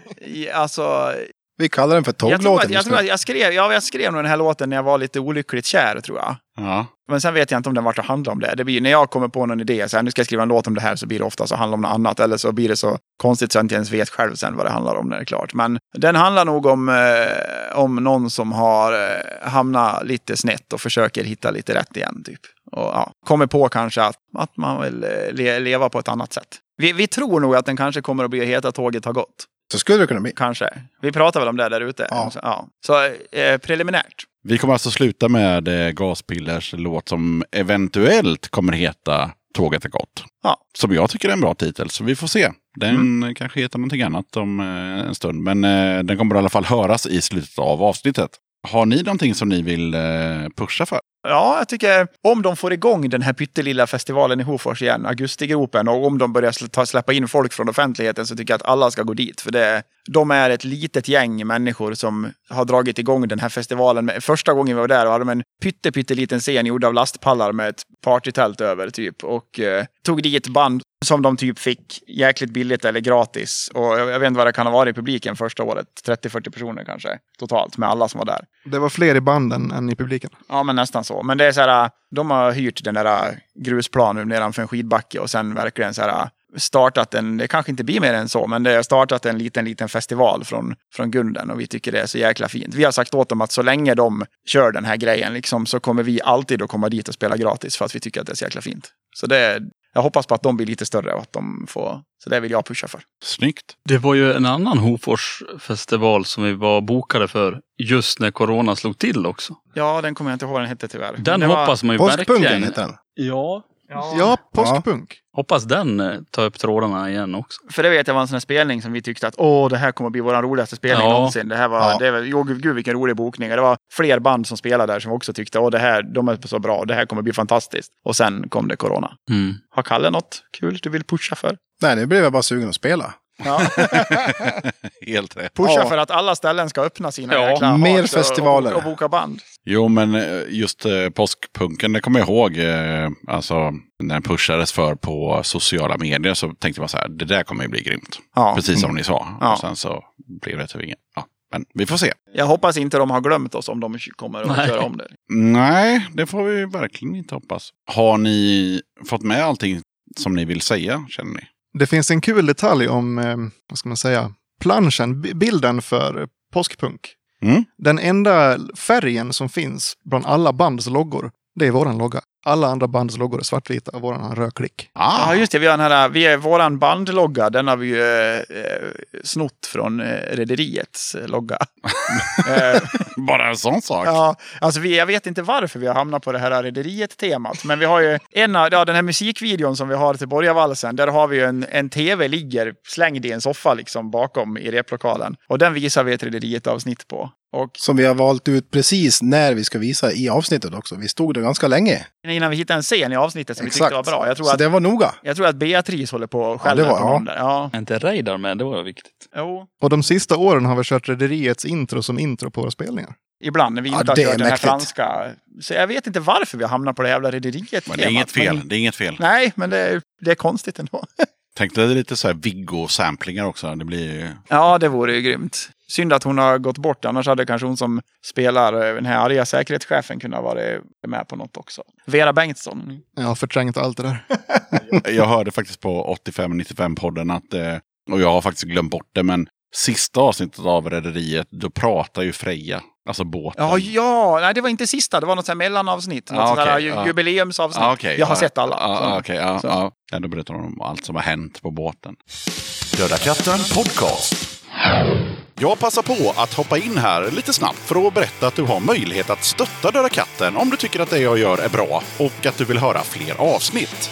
Alltså, Vi kallar den för jag tåglåten jag, just nu. att jag skrev, ja, jag skrev nog den här låten när jag var lite olyckligt kär, tror jag. Ja, Men sen vet jag inte om den vart att handla om det. det blir, när jag kommer på någon idé, så här, nu ska jag skriva en låt om det här, så blir det ofta så handla om något annat. Eller så blir det så konstigt så jag inte ens vet själv sen vad det handlar om när det är klart. Men den handlar nog om, eh, om någon som har eh, hamnat lite snett och försöker hitta lite rätt igen. Typ. Och ja, kommer på kanske att, att man vill eh, le, leva på ett annat sätt. Vi, vi tror nog att den kanske kommer att bli Heta tåget har gått. Så skulle det kunna bli. Kanske. Vi pratar väl om det där ute. Ja. Så, ja. så eh, preliminärt. Vi kommer alltså sluta med eh, Gaspillers låt som eventuellt kommer heta Tåget är gott. Ja. Som jag tycker är en bra titel, så vi får se. Den Mm. kanske heter någonting annat om eh, en stund, men eh, den kommer i alla fall höras i slutet av avsnittet. Har ni någonting som ni vill eh, pusha för? Ja, jag tycker om de får igång den här pyttelilla festivalen i Hofors igen, Augustigropen, och om de börjar släppa in folk från offentligheten så tycker jag att alla ska gå dit. För det, de är ett litet gäng människor som har dragit igång den här festivalen. Första gången vi var där hade de en pytte, pytteliten scen gjord av lastpallar med ett partytält över typ. Och eh, tog dit band som de typ fick jäkligt billigt eller gratis. Och jag, jag vet inte vad det kan ha varit i publiken första året. 30-40 personer kanske totalt med alla som var där. Det var fler i banden än i publiken. Ja, men nästan så. Men det är så här, äh, de har hyrt den där äh, grusplanen nedanför en skidbacke och sen verkligen så här äh, startat en, det kanske inte blir mer än så, men det har startat en liten, liten festival från, från grunden och vi tycker det är så jäkla fint. Vi har sagt åt dem att så länge de kör den här grejen liksom, så kommer vi alltid att komma dit och spela gratis för att vi tycker att det är så jäkla fint. Så det jag hoppas på att de blir lite större och att de får, så det vill jag pusha för. Snyggt. Det var ju en annan Hofors-festival som vi var bokade för just när corona slog till också. Ja, den kommer jag inte ihåg vad den hette tyvärr. Den det var- hoppas man ju verkligen. heter den. Ja, Ja, påskpunk. hoppas den eh, tar upp trådarna igen också. För det vet jag var en sån här spelning som vi tyckte att åh, det här kommer att bli vår roligaste spelning Ja. någonsin. Det här var, Ja. det var, jo, gud vilken rolig bokning. Och Det var fler band som spelade där som också tyckte åh, det här, de är så bra, det här kommer att bli fantastiskt. Och sen kom det corona. Mm. Har Kalle något kul du vill pusha för? Nej, nu blev jag bara sugen att spela. Ja. *laughs* Helt rätt. Pusha Ja. för att alla ställen ska öppna sina Ja, jäkla mer festivaler. Och, och boka band. Jo, men eh, just eh, påskpunken, det kommer jag ihåg. Eh, alltså, när den pushades för på sociala medier så tänkte bara så här, det där kommer ju bli grymt. Ja. Precis som ni sa. Ja. Och sen så blev det tyvärr inget. Ja, men vi får se. Jag hoppas inte de har glömt oss om de kommer att köra om det. Nej, det får vi verkligen inte hoppas. Har ni fått med allting som ni vill säga, känner ni? Det finns en kul detalj om, eh, vad ska man säga, planschen, bi- bilden för påskpunk. Mm. Den enda färgen som finns bland alla bands loggor, det är våran logga. Alla andra bands loggor är svartvita och våran har rödklick. Ah, Ja, just det. Vi har den här, vi är, våran bandlogga, den har vi ju eh, eh, snott från eh, Rederiets eh, logga. *laughs* eh, bara en sån sak. ja, alltså vi, jag vet inte varför vi har hamnat på det här Rederiet-temat. Men vi har ju en av, ja, den här musikvideon som vi har till Borgavalsen. Där har vi ju en, en tv ligger slängd i en soffa liksom bakom i replokalen. Och den visar vi ett Rederiet-avsnitt på. Och Som vi har valt ut precis när vi ska visa i avsnittet också. Vi stod där ganska länge. innan vi hittade en scen i avsnittet som vi tyckte var bra. Jag tror, Så att, det var noga. jag tror att Beatrice håller på och skäller det var- på ja. där. Ja, inte Reidar med? Det var viktigt. jo. Och de sista åren har vi kört Rederiets intro som intro på våra spelningar. Ibland när vi Ja, inte har det är kört den här franska. Så jag vet inte varför vi har hamnat på det jävla rederiet. Men det är inget fel. Men- Det är inget fel. Nej, men det är, det är konstigt ändå. *laughs* Tänk dig lite så här Viggo-samplingar också. Det blir ju... Ja, det vore ju grymt. Synd att hon har gått bort, annars hade kanske hon som spelar eh, den här arga säkerhetschefen kunnat vara med på något också. Vera Bengtsson. Jag har förträngt allt det där. *laughs* Jag hörde faktiskt på 85-95-podden att, eh, och jag har faktiskt glömt bort det, men sista avsnittet av Rederiet, då pratar ju Freja, alltså båten. Ja, ja, nej det var inte sista, det var något här mellanavsnitt. Något Ja, sånt här ju, jubileumsavsnitt. Ah, okej. Jag har ja. sett alla. Okej, ja, Så. ja. ja, då berättar de om allt som har hänt på båten. Döda katten podcast. Jag passar på att hoppa in här lite snabbt för att berätta att du har möjlighet att stötta Döda katten om du tycker att det jag gör är bra och att du vill höra fler avsnitt.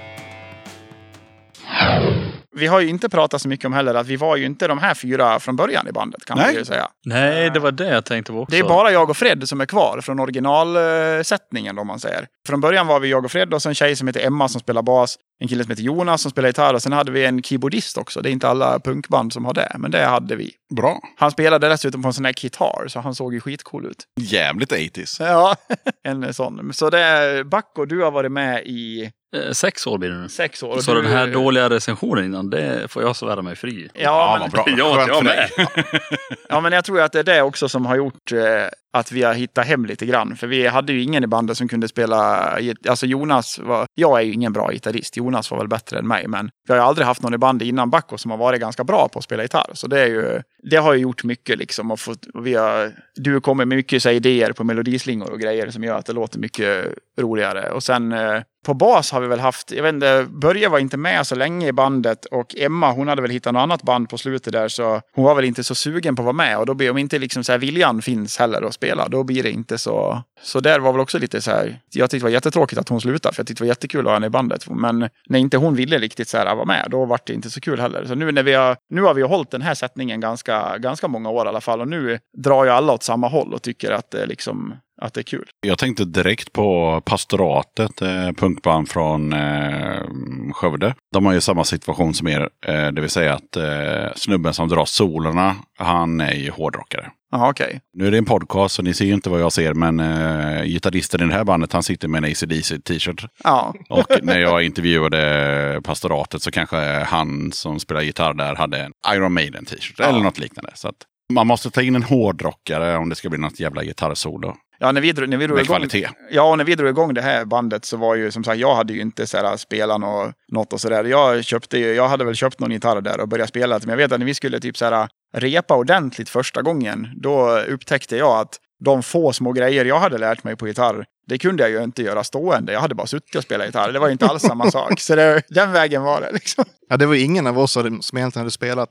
vi har ju inte pratat så mycket om heller att vi var ju inte de här fyra från början i bandet kan man Nej. ju säga. Nej, det var det jag tänkte på också. Det är bara jag och Fred som är kvar från originalsättningen om man säger. Från början var vi jag och Fred och så en tjej som heter Emma som spelar bas. En kille som heter Jonas som spelar gitarr och sen hade vi en keyboardist också. Det är inte alla punkband som har det, men det hade vi. Bra. Han spelade dessutom på en sån här gitarr så han såg ju skitcool ut. Jävligt 80s. Ja, *laughs* en sån. Så det är Bacco, du har varit med i Sex år blir det nu. sex år. Så du- den här dåliga recensionen innan, det får jag svära mig fri. Ja, men, vad bra. *laughs* Ja, jag med. ja, men jag tror att det är det också som har gjort eh, att vi har hittat hem lite grann. För vi hade ju ingen i bandet som kunde spela... Alltså Jonas var... Jag är ju ingen bra gitarrist. Jonas var väl bättre än mig. Men vi har ju aldrig haft någon i bandet innan Backo som har varit ganska bra på att spela gitarr. Så det är ju... Det har ju gjort mycket liksom. Och fått, och vi har, du kommer med mycket så här, idéer på melodislingor och grejer som gör att det låter mycket roligare. Och sen eh, på bas har vi väl haft, jag vet inte, Börje var inte med så länge i bandet och Emma hon hade väl hittat något annat band på slutet där så hon var väl inte så sugen på att vara med och då blir om inte liksom så här viljan finns heller att spela då blir det inte så. Så där var väl också lite så här, jag tyckte det var jättetråkigt att hon slutade för jag tyckte det var jättekul att ha henne i bandet. Men när inte hon ville riktigt så här vara med då var det inte så kul heller. Så nu när vi har, nu har vi hållit den här sättningen ganska, ganska många år i alla fall och nu drar ju alla åt samma håll och tycker att det liksom att det är kul. Jag tänkte direkt på Pastoratet, eh, punkband från eh, Skövde. De har ju samma situation som er, eh, det vill säga att eh, snubben som drar solerna, han är ju hårdrockare. Ja, okej. Nu är det en podcast så ni ser ju inte vad jag ser, men eh, gitarristen i det här bandet han sitter med en ACDC t-shirt. Ja, *laughs* Och när jag intervjuade Pastoratet så kanske han som spelar gitarr där hade en Iron Maiden t-shirt Ja. eller något liknande. Så att man måste ta in en hårdrockare om det ska bli något jävla gitarrsolo. Ja, när vi, drog- när vi drog Med igång, kvalitet. Ja, och när vi drog igång det här bandet så var ju som sagt, jag hade ju inte så här, spelat något, något och sådär. Jag köpte ju, jag hade väl köpt någon gitarr där och börjat spela. Men jag vet att när vi skulle typ så här, repa ordentligt första gången, då upptäckte jag att de få små grejer jag hade lärt mig på gitarr, det kunde jag ju inte göra stående. Jag hade bara suttit och spelat gitarr. Det var ju inte alls samma *laughs* sak. Så det, den vägen var det liksom. Ja, det var ingen av oss som egentligen hade spelat,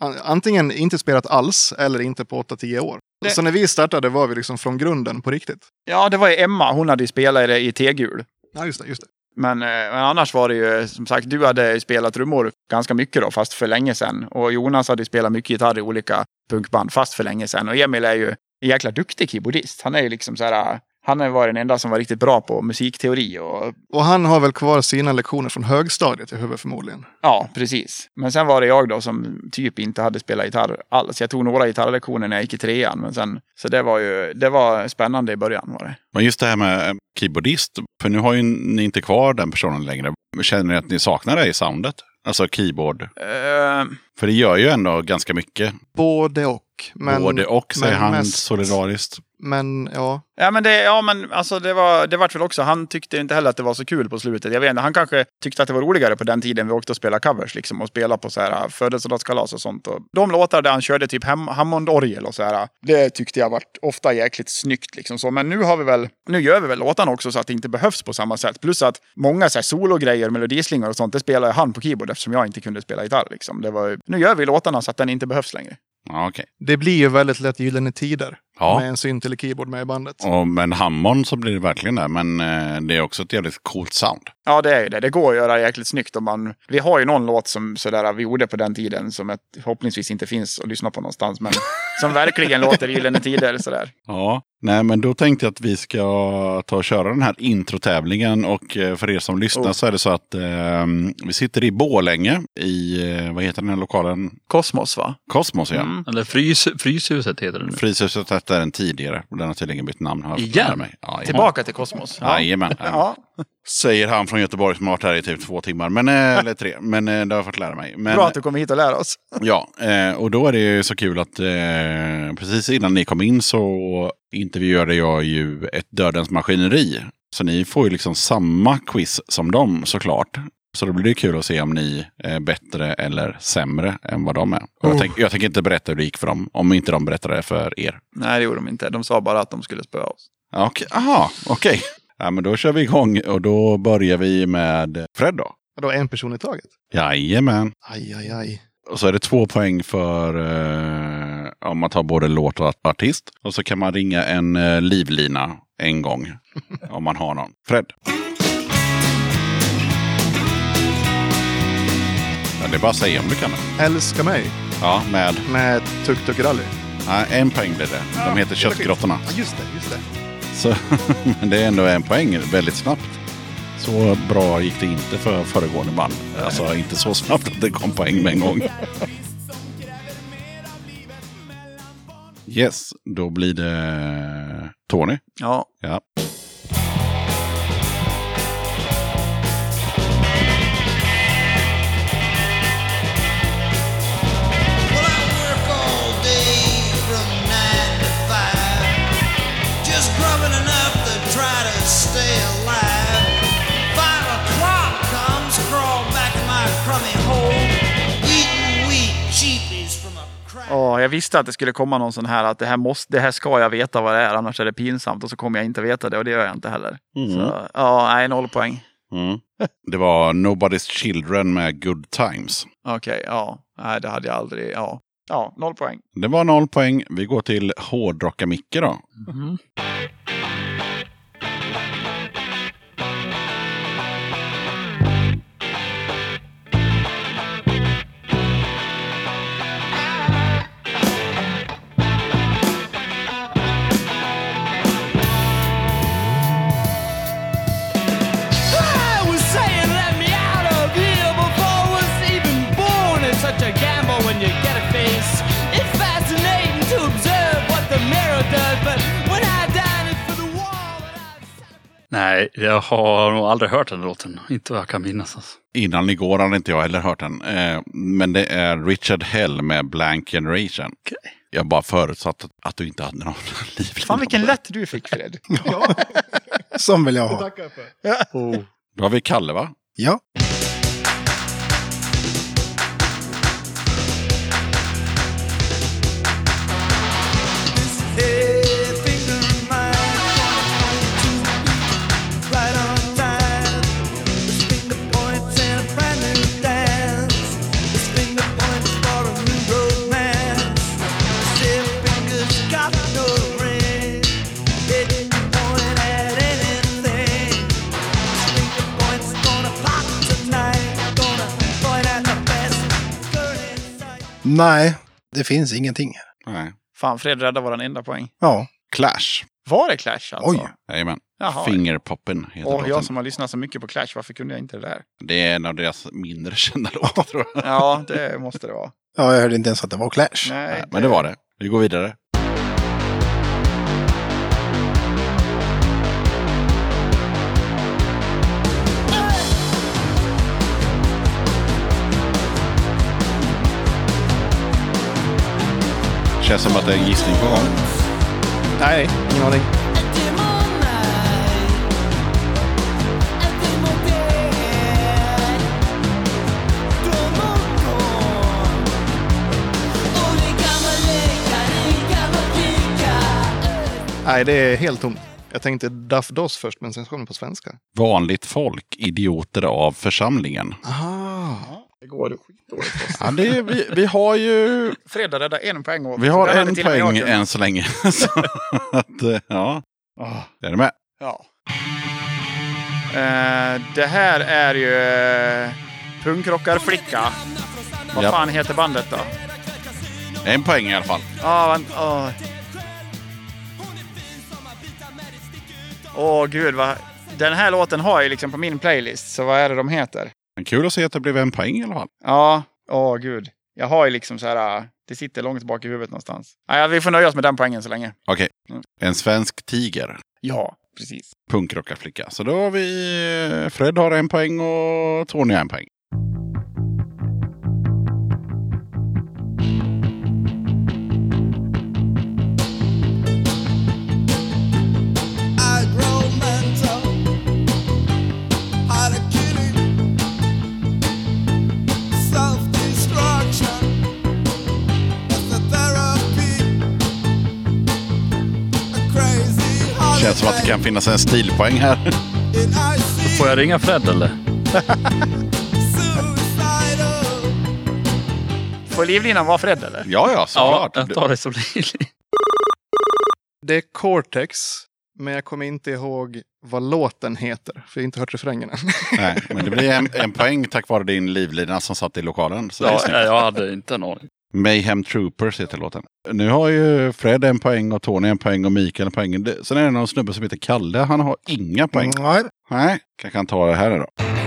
an- antingen inte spelat alls eller inte på 8-10 år. Det- Så när vi startade var vi liksom från grunden på riktigt. Ja, det var ju Emma. Hon hade ju spelat i det i tegul. Ja, just det. Just det. Men, eh, men annars var det ju som sagt, du hade spelat trummor ganska mycket då, fast för länge sedan. Och Jonas hade spelat mycket gitarr i olika punkband, fast för länge sedan. Och Emil är ju en jäkla duktig keyboardist. Han är ju liksom så här, han har varit den enda som var riktigt bra på musikteori och Och han har väl kvar sina lektioner från högstadiet i huvudet förmodligen. ja, precis. Men sen var det jag då som typ inte hade spelat gitarr alls. Jag tog några gitarrlektioner när jag gick i trean, men sen, så det var ju, det var spännande i början var det. Men just det här med keyboardist, för nu har ju ni inte kvar den personen längre. Känner ni att ni saknar det i soundet? Alltså keyboard. Eh, För det gör ju ändå ganska mycket. Både och. Men, Både och säger men han mest- solidariskt. Men ja, Ja men det, ja, men alltså det var, det vart väl också, han tyckte inte heller att det var så kul på slutet. Jag vet inte, han kanske tyckte att det var roligare på den tiden vi åkte och spelade covers liksom och spelade på så här födelsedagskalas och sånt. Och de låtar där han körde typ Ham- Hammond-orgel och så här, det tyckte jag vart ofta jäkligt snyggt liksom så. Men nu har vi väl, nu gör vi väl låtarna också så att det inte behövs på samma sätt. Plus att många så här sologrejer, melodislingor och sånt, det spelar ju han på keyboard eftersom jag inte kunde spela gitarr liksom. Det var, nu gör vi låtarna så att den inte behövs längre. Okay. det blir ju väldigt lätt Gyllene Tider. Ja. Med en synt eller keyboard med i bandet. Och med Hammond så blir det verkligen det. Men eh, det är också ett jävligt coolt sound. Ja, det är det. Det går att göra jäkligt snyggt. Om man, vi har ju någon låt som sådär, vi gjorde på den tiden som ett, förhoppningsvis inte finns att lyssna på någonstans. Men *laughs* som verkligen låter Gyllene Tider. Sådär. Ja, nej men då tänkte jag att vi ska ta och köra den här introtävlingen. Och eh, för er som lyssnar Oh. så är det så att eh, vi sitter i Borlänge i, eh, vad heter den här lokalen? Kosmos va? Kosmos ja. Mm. Eller frys, Fryshuset heter det nu. Fryshuset hette den tidigare. och Den har tydligen bytt namn. Har Igen? Mig. Ja, Tillbaka till Kosmos. Ja. Jajamän. *laughs* Ja. Säger han från Göteborg som har varit här i typ två timmar. Men, eh, *laughs* eller tre. Men eh, det har jag fått lära mig. Men, Bra att du kommer hit och lär oss. *laughs* Ja, eh, och då är det ju så kul att precis innan ni kom in så intervjuade jag ju ett Dödens Maskineri. Så ni får ju liksom samma quiz som dem såklart. Så då blir det kul att se om ni är bättre eller sämre än vad de är. Och jag, tänk, jag tänker inte berätta hur det gick för dem, om inte de berättar det för er. Nej, det gjorde de inte. De sa bara att de skulle spöa oss. Ja, Okej, aha, okej. Ja, men då kör vi igång och då börjar vi med Fred då. Då en person i taget. Jajamän. Aj, aj, aj. Och så är det två poäng för eh, om man tar både låt och artist. Och så kan man ringa en eh, livlina en gång. om man har någon. Fred. Men det är bara att säga om du kan det. Älska mig Ja, med... med Tuk Tuk Rally. Nej, en poäng blir det. De heter Köttgrottorna. Ja, just det, just det. Så, *laughs* men det är ändå en poäng väldigt snabbt. Så bra gick det inte för föregående band. Alltså inte så snabbt att det kom poäng med en gång. Yes, då blir det Tony. Ja. Ja. Åh, jag visste att det skulle komma någon sån här att det här, måste, det här ska jag veta vad det är, annars är det pinsamt och så kommer jag inte veta det och det gör jag inte heller. Så, ja, nej, noll poäng. Mm. Det var Nobody's Children med Good Times. Okej, ja. Nej, det hade jag aldrig. Ja, ja noll poäng. Det var noll poäng. Vi går till Hårdrocka-Micke då. I Nej, jag har nog aldrig hört den låten. Inte vad jag kan minnas. Alltså. Innan igår hade inte jag heller hört den. Eh, men det är Richard Hell med Blank Generation. Jag bara förutsatt att, du inte hade någon *laughs* livlina. Fan vilken lätt du fick Fred. *laughs* Som vill jag ha. Då har vi Kalle va? Ja. Nej, det finns ingenting. Nej. Fan, Fred räddade våran enda poäng. Ja. Clash. Var det Clash alltså? Oj. Jajamän. Jaha. Fingerpoppen heter Och jag som har lyssnat så mycket på Clash, varför kunde jag inte det där? Det är en av deras mindre kända låtar tror jag. Ja, det måste det vara. Ja, jag hörde inte ens att det var Clash. Nej, Nej, men det var det. Vi går vidare. Känns som att det är en gissning på gång. Nej, ingen aning. Nej, det är helt tomt. Jag tänkte Duff Doss först, men sen kom det på svenska. Vanligt folk, idioter av församlingen. Aha. Det går skitdåligt. Ja, det är, vi, vi har ju Fred räddade en poäng åt vi har en och poäng än så länge. *laughs* så att, eh, ja, är du med? Ja. Eh, det här är ju uh, Punkrockarflicka. Vad Japp. fan heter bandet då? En poäng i alla fall. Ja, vänta. Åh, Åh, gud vad... Den här låten har jag liksom på min playlist, så vad är det de heter? Men kul att se att det blev en poäng i alla fall. Ja, åh gud. Jag har ju liksom så här... äh, Det sitter långt bak i huvudet någonstans. Nej, vi får nöja oss med den poängen så länge. Okej, Mm. en svensk tiger. Ja, precis. Punkrockarflicka. Så då har vi... Fred har en poäng och Tony har en poäng. Känns som att det kan finnas en stilpoäng här. Får jag ringa Fred eller? *laughs* Får livlinan vara Fred eller? Ja, ja, Ja, såklart. jag tar det som det Det är Cortex Men jag kommer inte ihåg vad låten heter, för jag har inte hört refrängen än. *laughs* Nej, men det blir en, en poäng tack vare din livlina som satt i lokalen. Så det är Ja, jag hade inte en aning. Mayhem Troopers heter låten. Nu har ju Fred en poäng och Tony en poäng och Mikael en poäng. Sen är det någon snubbe som heter Kalle. Han har inga poäng. Nej. Nej, kanske han tar det här då.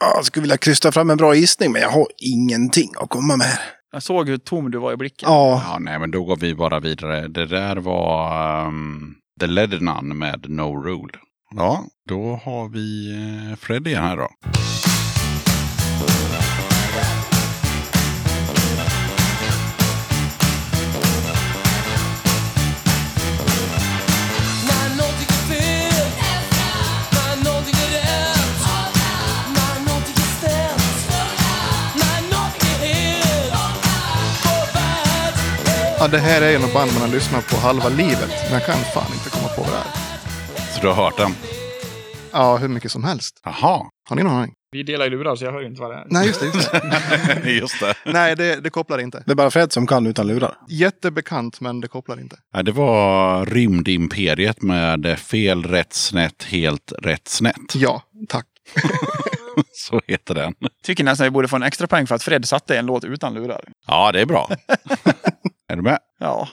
Jag skulle vilja krysta fram en bra gissning, men jag har ingenting att komma med. här. Jag såg hur tom du var i blicken. Ja, Ja, nej, men då går vi bara vidare. Det där var um, The Led Nun med No Rule. Ja, då har vi eh, Fred igen här då. Ja, det här är ju något band man har lyssnat på halva livet, men jag kan fan inte komma på vad det är. Så du har hört den? Ja, hur mycket som helst. Jaha, Har ni någon aning? Vi delar ju lurar så jag hör ju inte vad det är. Nej, just det. Just det. *laughs* just det. Nej, det, det kopplar inte. det är bara Fred som kan utan lurar. Jättebekant, men det kopplar inte. Ja, det var Rymdimperiet med fel, rätt, snett, helt rätt, snett. Ja, tack. *laughs* Så heter den. Tycker nästan vi borde få en extra poäng för att Fred satte en låt utan lurar. Ja, det är bra. *laughs* är du med? Ja.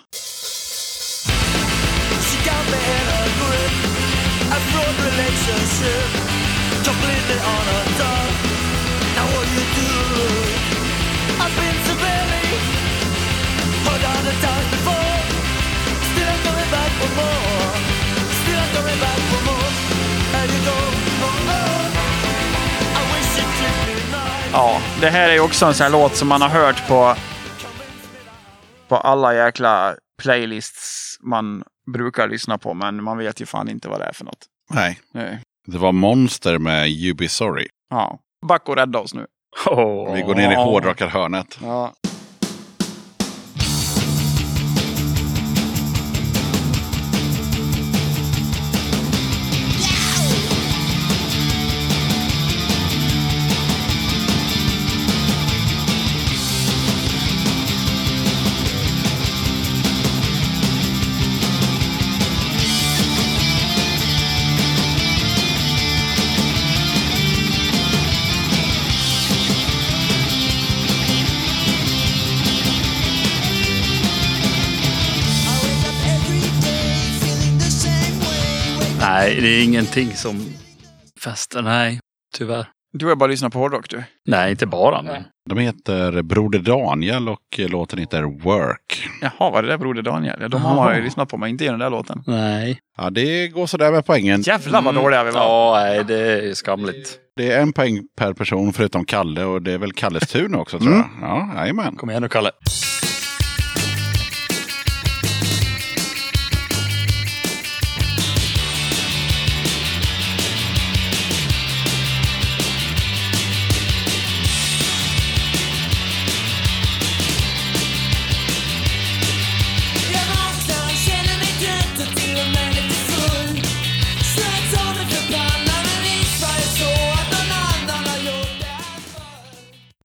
Ja, det här är också en sån här låt som man har hört på, på alla jäkla playlists man brukar lyssna på. Men man vet ju fan inte vad det är för något. Nej. Nej. Det var Monster med You Be Sorry. Ja. Back och rädda oss nu. Åh. Vi går ner i hårdrockarhörnet. Ja. Nej, det är ingenting som fäster. Nej, tyvärr. Du har bara lyssnat på hårdrock du. Nej, inte bara. Men... De heter Broder Daniel och låten heter Work. Jaha, var det där Broder Daniel? Ja, de har man ju lyssnat på, men inte den där låten. Nej. Ja, det går sådär med poängen. Jävlar vad dåliga vi var. Ja, nej, det är skamligt. Det är en poäng per person förutom Kalle och det är väl Kalles tur nu också tror jag. Ja, jajamän. Kom igen nu, Kalle.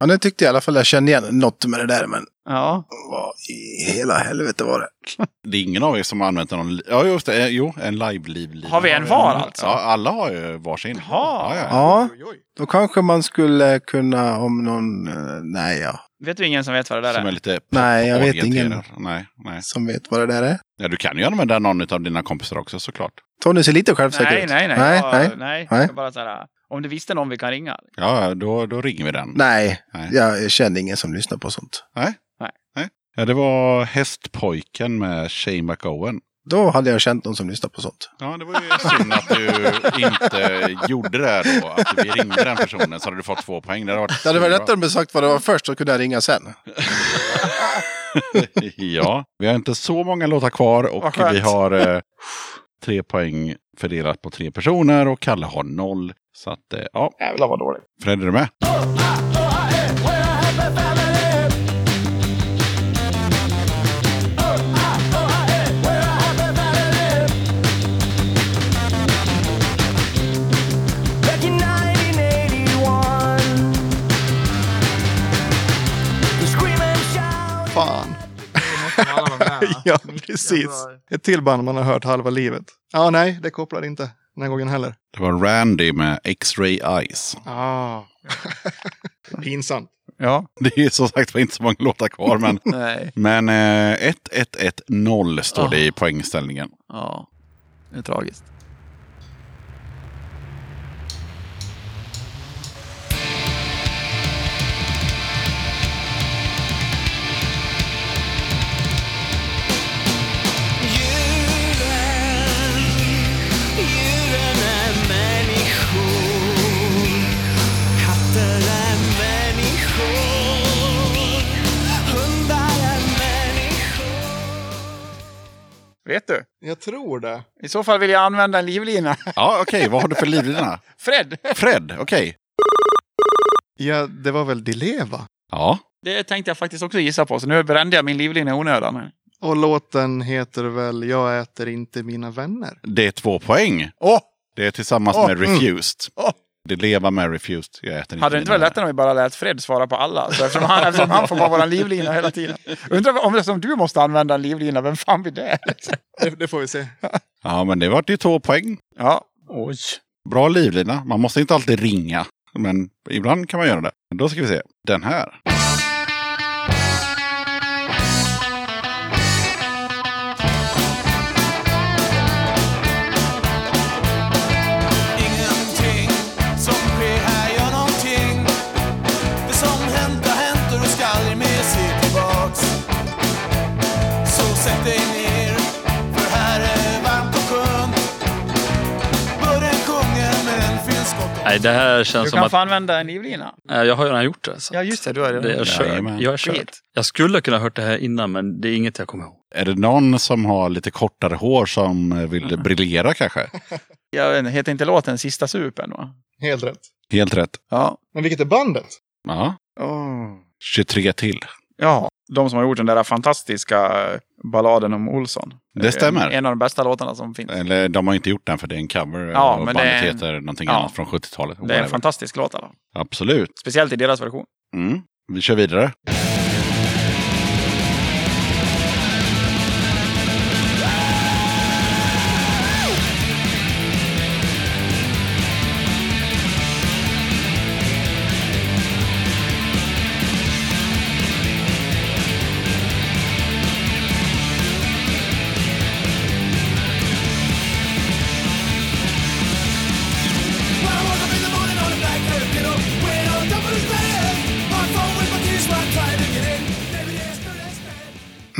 Ja, nu tyckte jag i alla fall jag kände igen något med det där, men Ja. vad i hela helvete var det? *laughs* Det är ingen av er som har använt någon... Ja, just det. eh, Jo, en live-liv. Har vi en var alltså? Ja, alla har ju varsin. Jaha. Ja, ja. Ja, då kanske man skulle kunna om någon... eh, Nej, ja. Vet du ingen som vet vad det där Som är är? lite Nej, jag vet ingen. Nej, nej. Som vet vad det där är. Ja, du kan ju använda någon av dina kompisar också såklart. Tony ser lite självsäker Nej, ut. nej, nej. Nej, nej. nej. Nej. Jag Bara så här, om du visste någon vi kan ringa. Ja, då, då ringer vi den. Nej, Nej. jag känner ingen som lyssnar på sånt. Nej. Nej. Nej. Ja, det var Hästpojken med Shane McOwen. Då hade jag känt någon som lyssnar på sånt. Ja, det var ju synd att du inte gjorde det då. Att vi ringde den personen så hade du fått två poäng. Det hade varit, Det hade varit lättare om du sagt vad det var först så kunde jag ringa sen. *laughs* ja, vi har inte så många låtar kvar och vi har eh, tre poäng fördelat på tre personer och Kalle har noll. Så att, eh, ja, Jävlar vad dåligt. Fred är du med? *laughs* ja, precis. Ett till band man har hört halva livet. Ja, nej, det kopplar inte den här gången heller. Det var Randy med X-Ray Eyes. Ah. *laughs* Pinsamt. Ja. Det är som sagt inte så många låtar kvar, men, *laughs* Nej. men eh, 1-1-1-0 står det Ah. i poängställningen. Ja. Det är tragiskt. Vet du? Jag tror det. I så fall vill jag använda en livlina. Ja, okej. Vad har du för livlina? *laughs* Fred! Fred, okej. Ja, det var väl Dileva. Ja, Det tänkte jag faktiskt också gissa på, så nu brände jag min livlina i onödan. Och låten heter väl Jag äter inte mina vänner. det är två poäng. Åh! Det är tillsammans Åh, med Refused. Åh! Det lever med Refused. Jag äter inte Hade det inte varit lättare om vi bara lät Fred svara på alla? Så eftersom, han, eftersom han får vara vår livlina hela tiden. Undrar om det är som du måste använda en livlina, vem fan blir det? Det, det får vi se. Ja, men det vart ju två poäng. Ja. Oj. Bra livlina. Man måste inte alltid ringa. Men ibland kan man göra det. Då ska vi se. Den här. Nej, det här Du känns som kan att... få använda en livlina. Nej, jag har ju redan gjort det. Så. Ja, just det. Du har är det. Jag är kört. Skit. Jag skulle kunna ha hört det här innan, men det är inget jag kommer ihåg. Är det någon som har lite kortare hår som vill *laughs* briljera kanske? Jag vet inte, heter inte låten Sista supen? Va? Helt rätt. Helt rätt. Ja. Men vilket är bandet? Ja. Oh. 23 till. Ja, de som har gjort den där fantastiska balladen om Olsson. Det stämmer. En, en av de bästa låtarna som finns. Eller de har inte gjort den för det är en cover. Ja, men bandet det är en- heter någonting ja. annat från 70-talet. Det är en fantastisk låt. Alla. Absolut. Speciellt i deras version. Mm. Vi kör vidare.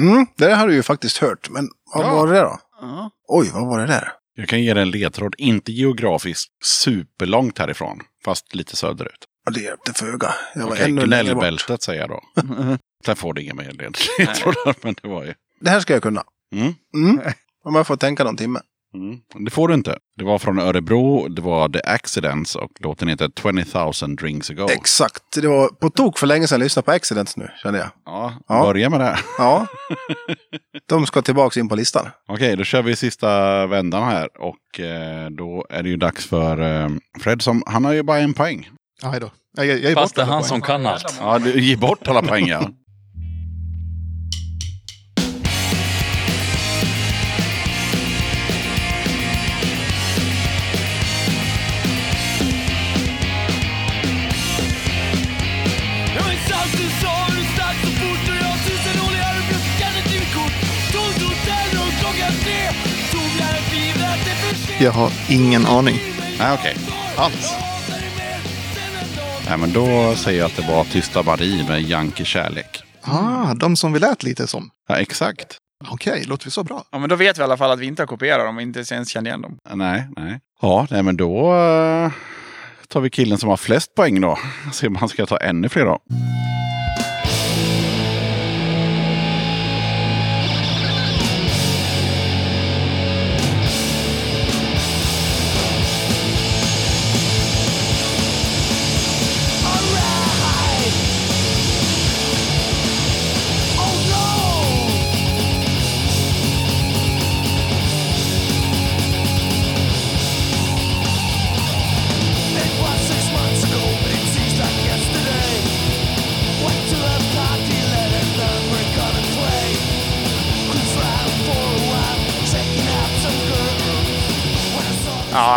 Mm, det där har du ju faktiskt hört. Men vad Ja. var det då? Ja. Oj, vad var det där? Jag kan ge dig en ledtråd. Inte geografiskt superlångt härifrån. Fast lite söderut. Ja, det hjälpte föga. Jag var Okej, ännu gnällbältet säger jag då. *laughs* Sen får du inga mer led- ledtrådar. *laughs* Men det var ju... Det här ska jag kunna. Mm. Mm. Om jag får tänka någon timme. Mm. Det får du inte. Det var från Örebro. Det var The Accidents och låten heter 20 000 Drinks Ago. Exakt. Det var på tok för länge sedan jag lyssnade på Accidents nu, kände jag. Ja, Ja. börja med det. Ja. *laughs* De ska tillbaka in på listan. Okej, då kör vi sista vändan här. Och eh, då är det ju dags för eh, Fred som, han har ju bara en poäng. Aj då. Jag, jag, Fast det är han på som kan allt. Ja, du ger bort alla poäng ja. Jag har ingen aning. Nej, okej. Alls. Nej, men då säger jag att det var Tysta Marie med Yankee Kärlek. Ah, de som vi lät lite som. Ja, exakt. Okej, låter vi så bra? Ja, men då vet vi i alla fall att vi inte har kopierat dem och inte ens känner igen dem. Nej, nej. Ja, nej, men då eh, tar vi killen som har flest poäng då. Se om han ska ta ännu fler då.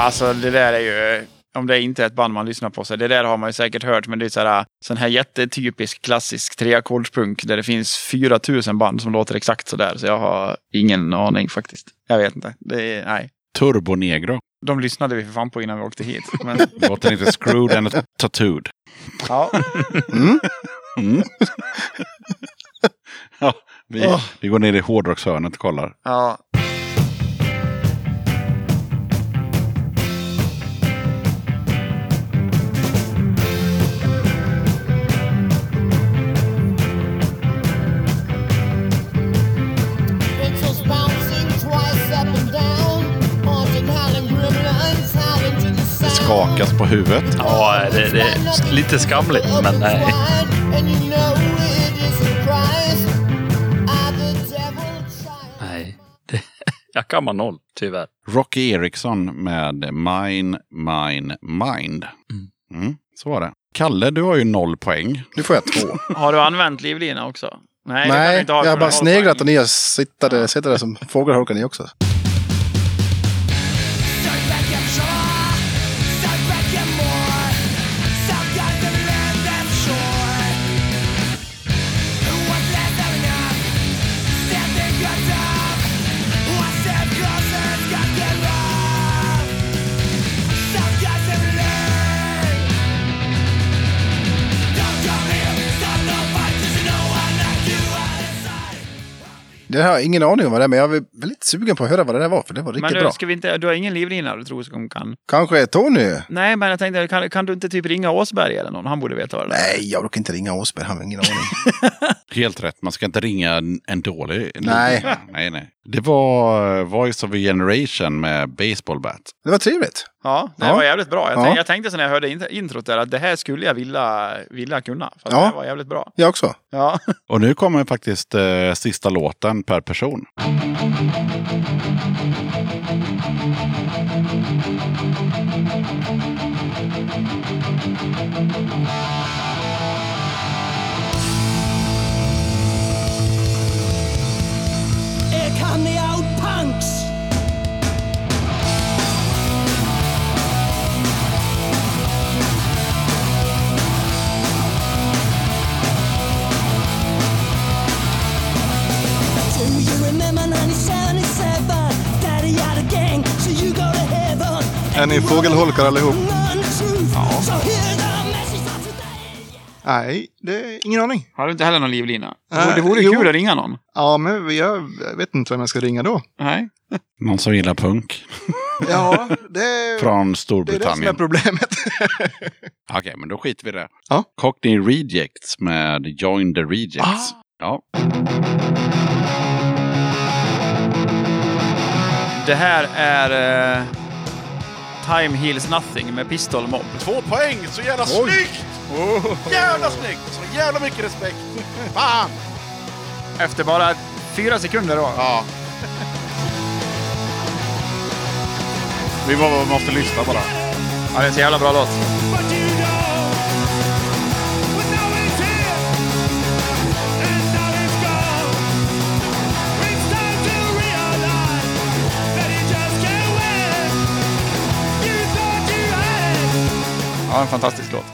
Alltså det där är ju... Om det inte är ett band man lyssnar på, så det där har man ju säkert hört. Men det är så här, sån här jättetypisk klassisk treackordspunk där det finns 4000 band som låter exakt så där. Så jag har ingen aning faktiskt. Jag vet inte. Det är, nej. Turbo Negro. De lyssnade vi för fan på innan vi åkte hit. Men, *laughs* Låter inte screwed and tattooed. ja. Mm. ja, vi, vi går ner i hårdrockshörnet och kollar. ja. Skakas på huvudet. Ja, det, det är lite skamligt, men nej. Nej. Det, *laughs* jag kammar noll, tyvärr. Rocky Eriksson med Mine, Mine, Mind. Mm, så var det. Kalle, du har ju noll poäng. Nu får jag två. *laughs* Har du använt livlina också? Nej, Nej, jag har bara sneglat och ni har sitter där som fågelholkar ni också. Det har jag ingen aning om vad det är, men jag är väldigt sugen på att höra vad det där var, för det var riktigt Men du, bra. ska vi inte, du har ingen livlina du tror som kan? Kanske Tony? Nej, men jag tänkte, kan, kan du inte typ ringa Åsberg eller någon? Han borde veta vad det är. Nej, jag brukar inte ringa Åsberg, han har ingen aning. *laughs* Helt rätt, man ska inte ringa en, dålig. Nej. nej, nej. Det var eh, Voice of a Generation med Baseball Bat. Det var trevligt. Ja, det Ja. var jävligt bra. Jag, Ja. tänkte, jag tänkte så när jag hörde int- introt där att det här skulle jag vilja, vilja kunna. För Ja. det här var jävligt bra. Jag också. Ja. *laughs* Och nu kommer faktiskt eh, sista låten per person. Here Är ni fågelholkar allihop? Ja. Nej, det är ingen aning. Har du inte heller någon livlina? Äh, det vore jo. kul att ringa någon. Ja, men jag vet inte vem jag ska ringa då. Nej. Någon som gillar punk Ja, det, *laughs* från det är det som är Storbritannien. problemet. *laughs* Okej, men då skiter vi i det. Ja. Cockney Rejects med Join the Rejects. Ah. Ja. Det här är eh, Time Heals Nothing med Pistol Mob. Två poäng! Så jävla snyggt! Jävla snyggt! Så jävla mycket respekt! Fan! Efter bara fyra sekunder då. Ja. Vi må- måste lyssna bara. Ja, det är en så jävla bra låt. Ja, en fantastisk låt.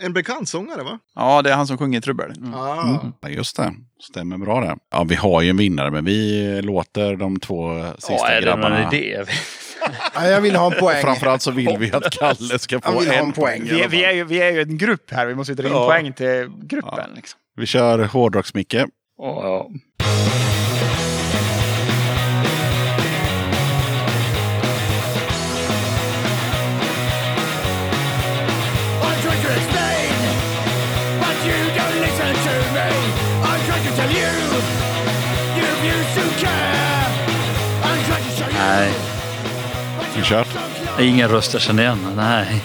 En bekant sångare, va? Ja, det är han som sjunger trubbel. Mm. Ah. Ja, just det. Stämmer bra det. Ja, vi har ju en vinnare, men vi låter de två sista Ja, är det någon idé? *laughs* Ja, jag vill ha en poäng. Framförallt så vill vi att Kalle ska få en en poäng. poäng. i Vi, vi, är ju, vi är ju en grupp här. Vi måste dra in Ja. poäng till gruppen. Liksom. Vi kör hårdrocksmicke. Ja, Vi kör. Ingen röst jag känner igen. Nej.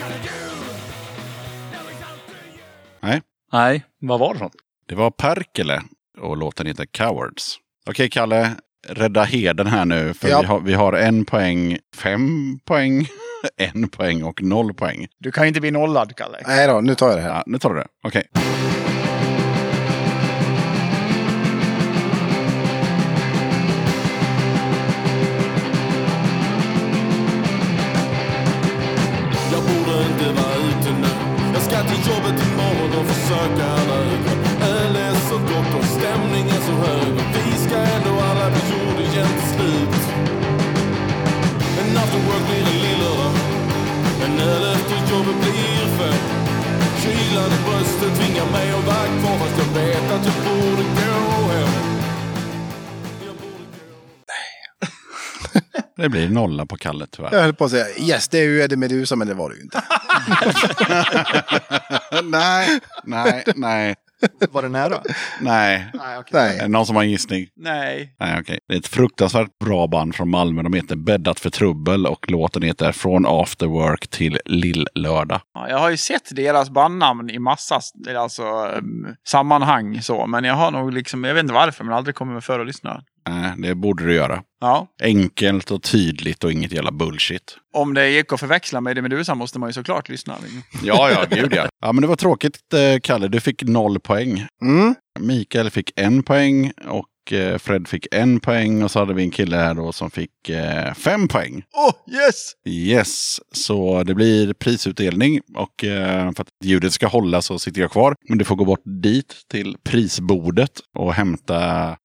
Nej, Nej, vad var det för det var Perkele och låten heter Cowards. Okej, Kalle. Rädda heden här nu. För Ja. vi, har, vi har en poäng, fem poäng, *laughs* en poäng och noll poäng. Du kan ju inte bli nollad, Kalle. Nej då, nu tar jag det här. Ja, nu tar du det. Okej. jobbet imorgon och försöka alla. Öl är så gott och stämningen så hög. Och vi ska ändå alla bli jord igen till slut. En after work blir en lillördag. En öl efter jobbet blir fem. Kylan i bröstet tvingar mig att vara kvar fast jag vet att jag borde gå hem. Jag borde gå. Nej. *laughs* Det blir nolla på Kalle tyvärr. Jag höll på att säga yes, det är ju Eddie Meduza, men det var det ju inte. *laughs* nej, nej, nej, Var det nära? nej. Nej. Är Nej. det någon som har en gissning? Nej. Nej, okej. Det är ett fruktansvärt bra band från Malmö. De heter Bäddat för trubbel och låten heter Från After Work till Lill-lördag. Ja, jag har ju sett deras bandnamn i massa alltså, um, sammanhang så, men jag har nog liksom, jag vet inte varför, men aldrig kommit mig för att lyssna. Nej, det borde du göra. Ja, Enkelt och tydligt och inget jävla bullshit. om det gick att förväxla med det Medusa måste man ju såklart lyssna. Ja, ja, gud ja. Ja, men det var tråkigt, eh, Kalle. Du fick noll poäng. Mm. Mikael fick en poäng och Fred fick en poäng. Och så hade vi en kille här då som fick eh, fem poäng. Oh, yes! Yes, så det blir prisutdelning och eh, för att ljudet ska hålla så sitter jag kvar. Men du får gå bort dit till prisbordet och hämta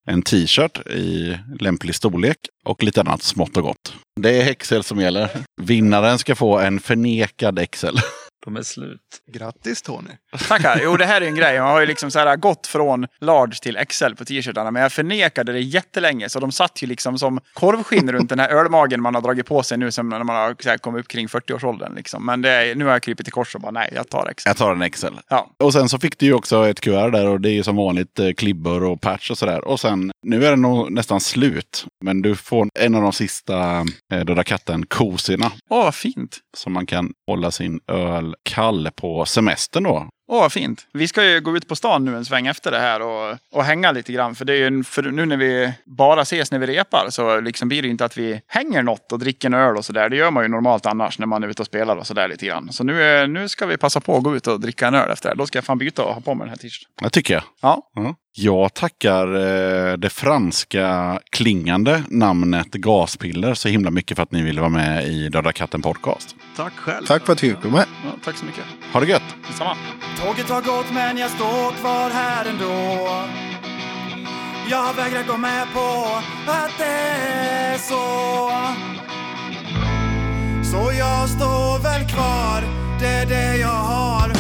en t-shirt i lämplig storlek och lite annat smått och gott. Det är Excel som gäller. Vinnaren ska få en förnekad Excel. De är slut. Grattis Tony. Tackar. Jo, det här är en grej. Man har ju liksom så här gått från large till XL på t-shirtarna. Men jag förnekade det jättelänge. Så de satt ju liksom som korvskinn runt den här ölmagen man har dragit på sig nu som när man har så här, kommit upp kring 40-årsåldern. Liksom. Men är, nu har jag krypit till kors och bara nej, jag tar XL. Jag tar en Excel. Ja. Och sen så fick du ju också ett QR där och det är ju som vanligt eh, klibbor och patch och sådär. Och sen, nu är det nog nästan slut. Men du får en av de sista eh, Döda katten-kosorna. Åh, vad fint. som man kan hålla sin öl kall på semestern då. Åh, vad fint. Vi ska ju gå ut på stan nu en sväng efter det här och, och hänga lite grann. För det är ju en, för nu när vi bara ses när vi repar så liksom blir det inte att vi hänger något och dricker en öl och sådär. Det gör man ju normalt annars när man är ute och spelar och sådär lite grann. Så nu, är- nu ska vi passa på att gå ut och dricka en öl efter det här. Då ska jag fan byta och ha på mig den här t-shirten. Det tycker jag. Ja. Ja. Jag tackar eh, det franska klingande namnet Gaspiller så himla mycket för att ni ville vara med i Döda katten podcast. Tack själv. Tack för att du kom med. Ja, tack så mycket. Ha det gött! Detsamma. Tåget har gått men jag står kvar här ändå Jag vägrar gå med på att det är så Så jag står väl kvar, det är det jag har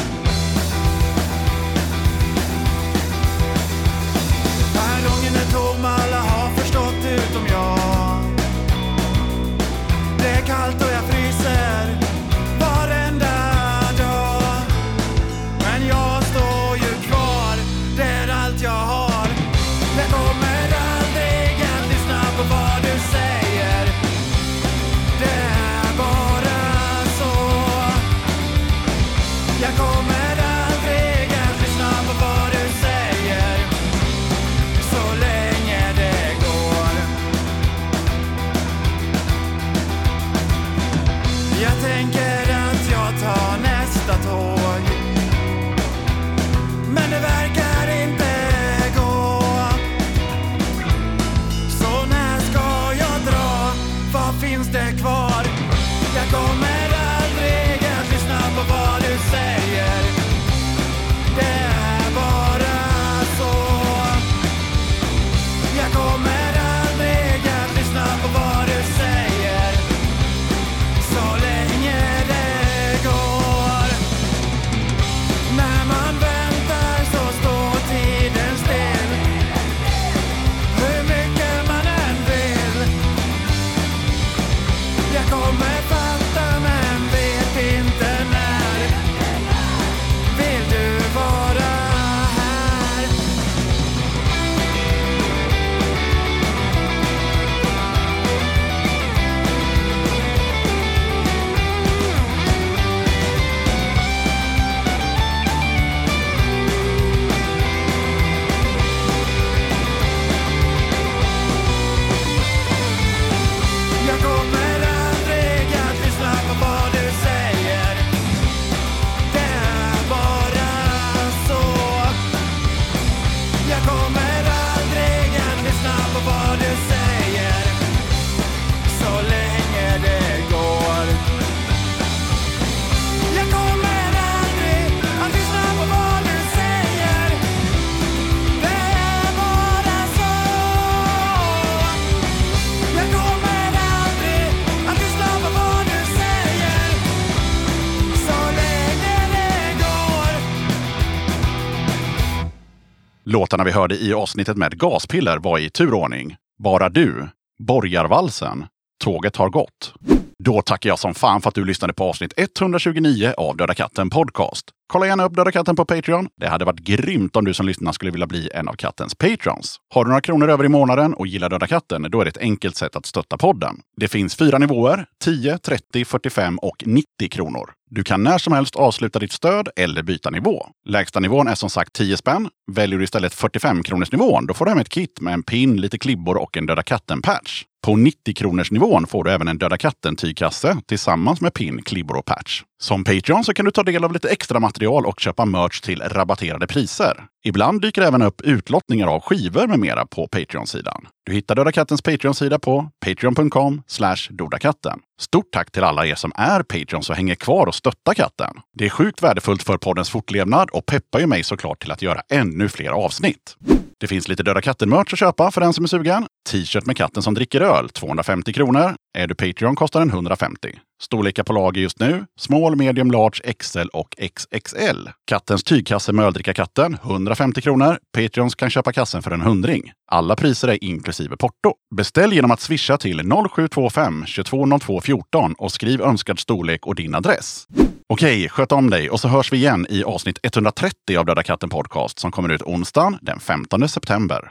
Låtarna vi hörde i avsnittet med gaspiller var i turordning Bara du, Borgarvalsen, Tåget har gått. Då tackar jag som fan för att du lyssnade på avsnitt 129 av Döda katten Podcast. Kolla gärna upp Döda katten på Patreon. Det hade varit grymt om du som lyssnar skulle vilja bli en av kattens patrons. Har du några kronor över i månaden och gillar Döda katten, då är det ett enkelt sätt att stötta podden. Det finns fyra nivåer, 10, 30, 45 och 90 kronor. Du kan när som helst avsluta ditt stöd eller byta nivå. Lägsta nivån är som sagt 10 spänn. Väljer du istället 45 kronors nivån, då får du hem ett kit med en pin, lite klibbor och en Döda katten-patch. På 90 kronors nivån får du även en Döda katten-tygkasse tillsammans med pin, klibbor och patch. Som Patreon så kan du ta del av lite extra material och köpa merch till rabatterade priser. Ibland dyker även upp utlottningar av skivor med mera på Patreon-sidan. Du hittar Döda kattens Patreon-sida på patreon.com dodakatten. Stort tack till alla er som är Patreons och hänger kvar och stöttar katten. Det är sjukt värdefullt för poddens fortlevnad och peppar ju mig såklart till att göra ännu fler avsnitt. Det finns lite Döda katten-merch att köpa för den som är sugen. T-shirt med katten som dricker öl, 250 kronor. Är du Patreon kostar den 150. Storlekar på lager just nu. Small, medium, large, XL och XXL. Kattens tygkasse med katten 150 kronor. Patreons kan köpa kassen för en hundring. Alla priser är inklusive porto. Beställ genom att swisha till 0725 2202 14 och skriv önskad storlek och din adress. Okej, sköt om dig och så hörs vi igen i avsnitt 130 av Döda katten Podcast som kommer ut onsdagen den 15 september.